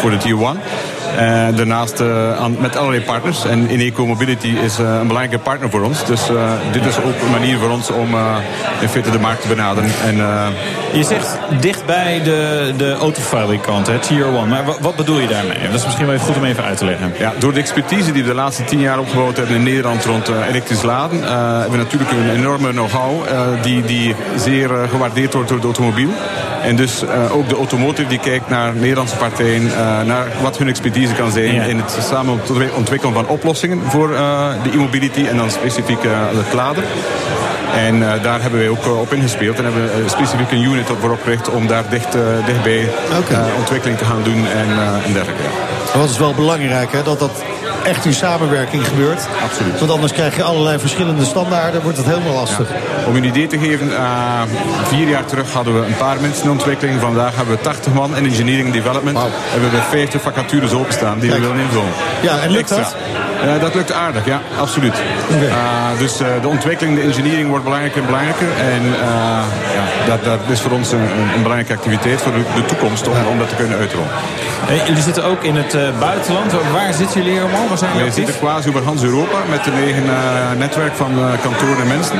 voor de Tier 1. Uh, daarnaast aan, met allerlei partners. En Ineco Mobility is uh, een belangrijke partner voor ons. Dus dit is ook een manier voor ons om in feite de markt te benaderen. En, je zegt dichtbij de, de autofabrikant, hè, Tier 1. Maar wat, bedoel je daarmee? Dat is misschien wel even goed om even uit te leggen. Ja, door de expertise die we de laatste tien jaar opgebouwd hebben in Nederland rond elektrisch laden, hebben we natuurlijk een enorme know-how die, die zeer gewaardeerd wordt door de automobiel. En dus ook de automotive die kijkt naar Nederlandse partijen, naar wat hun expertise kan zijn Ja. in het samen ontwikkelen van oplossingen voor uh, de e-mobility en dan specifiek uh, het laden. En uh, daar hebben wij ook uh, op ingespeeld en hebben we uh, specifiek een unit op voorop gericht om daar dicht, uh, dichtbij uh, ontwikkeling te gaan doen en, uh, en dergelijke. Ja. Dat is wel belangrijk, hè, dat dat echt in samenwerking gebeurt. Absoluut. Want anders krijg je allerlei verschillende standaarden, wordt het helemaal lastig. Om u een idee te geven, uh, vier jaar terug hadden we een paar mensen in ontwikkeling. Vandaag hebben we 80 man in engineering development. Wauw. En we hebben 50 vacatures openstaan die Kijk. we willen invullen. Ja, en lukt Extra. dat? Uh, dat lukt aardig, ja, absoluut. Oké. Uh, dus uh, de ontwikkeling, de engineering wordt belangrijker en belangrijker. En uh, ja, dat, dat is voor ons een, een belangrijke activiteit voor de, de toekomst om, om dat te kunnen uitrollen. Hey, jullie zitten ook in het uh, buitenland. Waar zitten jullie allemaal? Zijn Wij actief? zitten quasi over Hans Europa met een eigen uh, netwerk van uh, kantoren en mensen.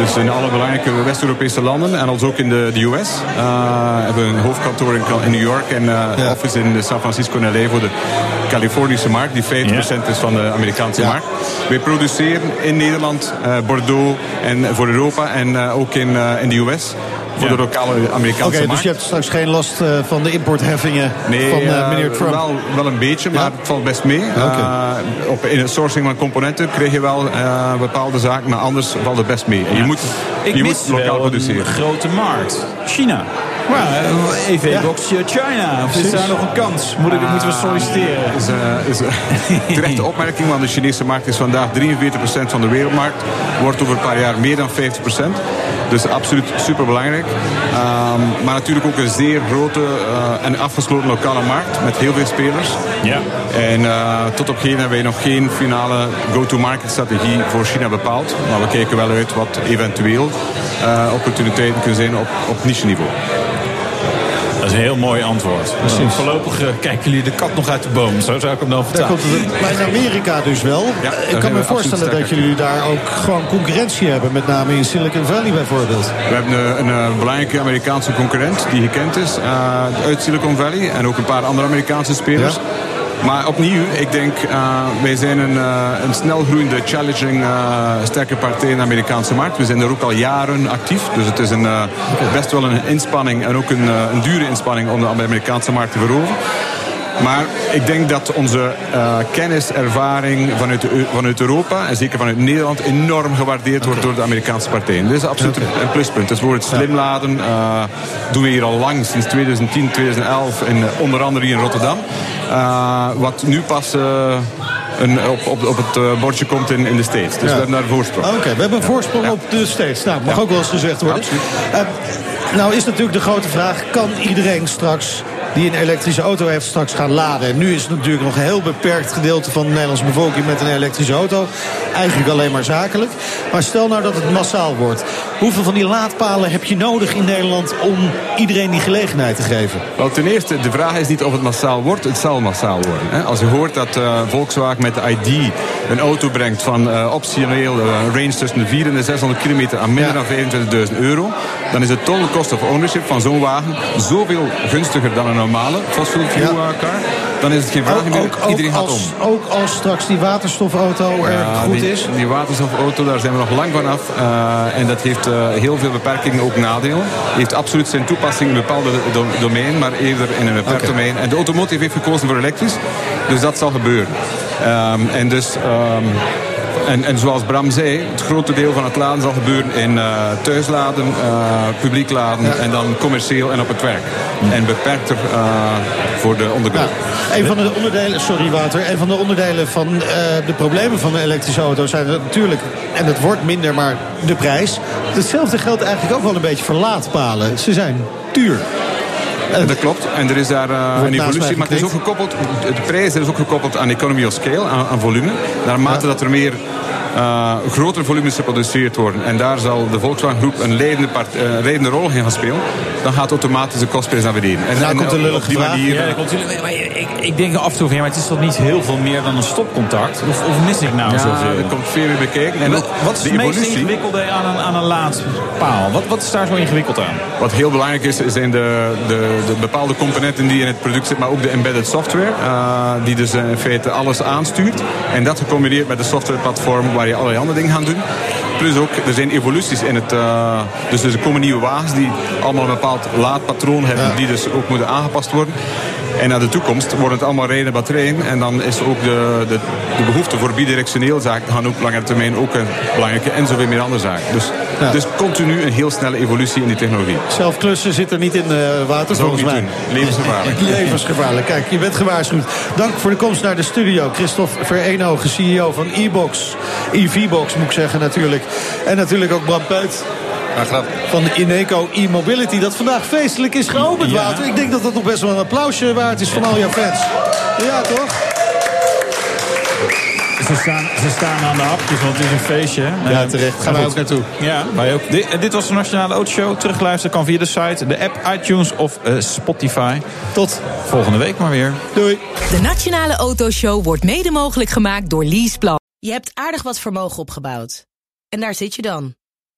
Dus in alle belangrijke West-Europese landen en als ook in de, de US. Uh, hebben we een hoofdkantoor in, in New York en uh, Ja. office in San Francisco en LA voor de Californische markt, die 50% is van de Amerikaanse Ja. markt. Wij produceren in Nederland, uh, Bordeaux en voor Europa en uh, ook in, uh, in de US. Voor Ja. de lokale Amerikaanse Oké, dus markt. je hebt straks geen last eh, van de importheffingen Nee, van eh, eh, meneer Trump? Wel, wel een beetje, maar Ja? het valt best mee. Eh, op, in het sourcing van componenten krijg je wel eh, bepaalde zaken, maar anders valt het best mee. Je moet, Ik je mis moet lokaal wel produceren. een grote markt. China. Maar uh, EV-box China, of is daar nog een kans? Moet ik, moeten we solliciteren? is, uh, is uh, <laughs> terechte opmerking, want de Chinese markt is vandaag 43% van de wereldmarkt. Wordt over een paar jaar meer dan 50%. Dus absoluut superbelangrijk. Um, maar natuurlijk ook een zeer grote uh, en afgesloten lokale markt met heel veel spelers. Ja. En uh, tot op heden hebben we nog geen finale go-to-market strategie voor China bepaald. Maar we kijken wel uit wat eventueel uh, opportuniteiten kunnen zijn op, op niche niveau. Dat is een heel mooi antwoord. Dus voorlopig uh, kijken jullie de kat nog uit de boom. Zo zou ik hem dan vertellen. Maar in Amerika dus wel. Ja, ik kan me voorstellen dat jullie daar ook gewoon concurrentie hebben. Met name in Silicon Valley bijvoorbeeld. We hebben een, een, een belangrijke Amerikaanse concurrent die gekend is uh, uit Silicon Valley. En ook een paar andere Amerikaanse spelers. Ja. Maar opnieuw, ik denk, uh, wij zijn een, uh, een snel groeiende, challenging, uh, sterke partij in de Amerikaanse markt. We zijn er ook al jaren actief. Dus het is een, best wel een inspanning en ook een, een dure inspanning om de Amerikaanse markt te veroveren. Maar ik denk dat onze uh, kennis, ervaring vanuit, vanuit Europa en zeker vanuit Nederland enorm gewaardeerd wordt door de Amerikaanse partijen. Dit is absoluut een pluspunt. Dus voor het slimladen uh, doen we hier al lang, sinds 2010, 2011, in, onder andere hier in Rotterdam. Uh, wat nu pas een, op, op, op het bordje komt in, in de States. Dus ja. we hebben daar een voorsprong. Oké, okay, we hebben een voorsprong ja. op de States. Nou, mag ja. ook wel eens gezegd worden. Uh, nou is natuurlijk de grote vraag, kan iedereen straks die een elektrische auto heeft straks gaan laden. En nu is het natuurlijk nog een heel beperkt gedeelte van de Nederlandse bevolking met een elektrische auto. Eigenlijk alleen maar zakelijk. Maar stel nou dat het massaal wordt. Hoeveel van die laadpalen heb je nodig in Nederland om iedereen die gelegenheid te geven? Wel, ten eerste, de vraag is niet of het massaal wordt. Het zal massaal worden. Hè? Als je hoort dat uh, Volkswagen met de ID een auto brengt van uh, optioneel uh, range tussen de 400 en de 600 kilometer aan minder ja. dan 25.000 euro. Dan is de total cost of ownership van zo'n wagen zoveel gunstiger dan een normale fuel ja. car. Dan is het geen vraag meer. Ook, ook, Iedereen gaat als, om. ook als straks die waterstofauto er ja, goed die, is? Die waterstofauto, daar zijn we nog lang vanaf. Uh, en dat heeft uh, heel veel beperkingen, ook nadelen. heeft absoluut zijn toepassing in een bepaalde do domein, maar eerder in een beperkt okay. domein. En de automotive heeft gekozen voor elektrisch. Dus dat zal gebeuren. Um, en dus... Um, en, en, zoals Bram zei, het grote deel van het laden zal gebeuren in uh, thuisladen, uh, publiek laden en dan commercieel en op het werk. En beperkter uh, voor de ondergrond. Ja, een van de onderdelen, sorry Wouter, een van de onderdelen van de problemen van de elektrische auto zijn natuurlijk, en het wordt minder, maar de prijs. Hetzelfde geldt eigenlijk ook wel een beetje voor laadpalen. Ze zijn duur. En dat klopt. En er is daar uh, een evolutie. Maar het is ook gekoppeld, de prijs is ook gekoppeld aan economy of scale, aan, aan volume. Naarmate ja. dat er meer uh, grotere volumes geproduceerd worden. En daar zal de Volkswagen Groep een leidende, part, uh, leidende rol in gaan spelen. Dan gaat automatisch de kostprijs naar beneden. En, en, komt een op die manier. Ja, komt, maar ik, ik denk af en toe van ja, maar het is toch niet heel veel meer dan een stopcontact? Of, of mis ik nou ja, zoveel? er komt veel meer bekeken. En wat, wat is het meest ingewikkelde aan een, aan een laadpaal? Wat, wat is daar zo ingewikkeld aan? Wat heel belangrijk is, zijn de, de, de bepaalde componenten die in het product zitten, maar ook de embedded software. Uh, die dus in feite alles aanstuurt. En dat gecombineerd met de softwareplatform waar je allerlei andere dingen gaan doen. Plus ook, er zijn evoluties in het... Uh, dus er komen nieuwe wagens die allemaal een bepaald laadpatroon hebben... Ja. die dus ook moeten aangepast worden. En naar de toekomst worden het allemaal rijden batterijen. En dan is ook de, de, de behoefte voor bidirectioneel zaken... gaan ook lange termijn ook een belangrijke en zoveel meer andere zaken. Dus, ja. dus continu een heel snelle evolutie in die technologie. Zelf klussen zit er niet in uh, water, volgens mij. Doen. Levensgevaarlijk. <laughs> Levensgevaarlijk. Kijk, je bent gewaarschuwd. Dank voor de komst naar de studio. Christophe Verenogen, CEO van e-box. EV-box moet ik zeggen natuurlijk. En natuurlijk ook Bram Peut. Ja, van Ineco e-mobility. Dat vandaag feestelijk is geopend, ja. Wouter. Ik denk dat dat nog best wel een applausje waard is van al jouw fans. Ja, toch? Ze staan, ze staan aan de hapjes, want het is een feestje. Hè? Ja, terecht. Gaan wij ook naartoe. Ja, wij ook. Dit, dit, was de Nationale Autoshow. Terugluisteren kan via de site, de app, iTunes of uh, Spotify. Tot volgende week maar weer. Doei. De Nationale Autoshow wordt mede mogelijk gemaakt door Leaseplan. Je hebt aardig wat vermogen opgebouwd. En daar zit je dan.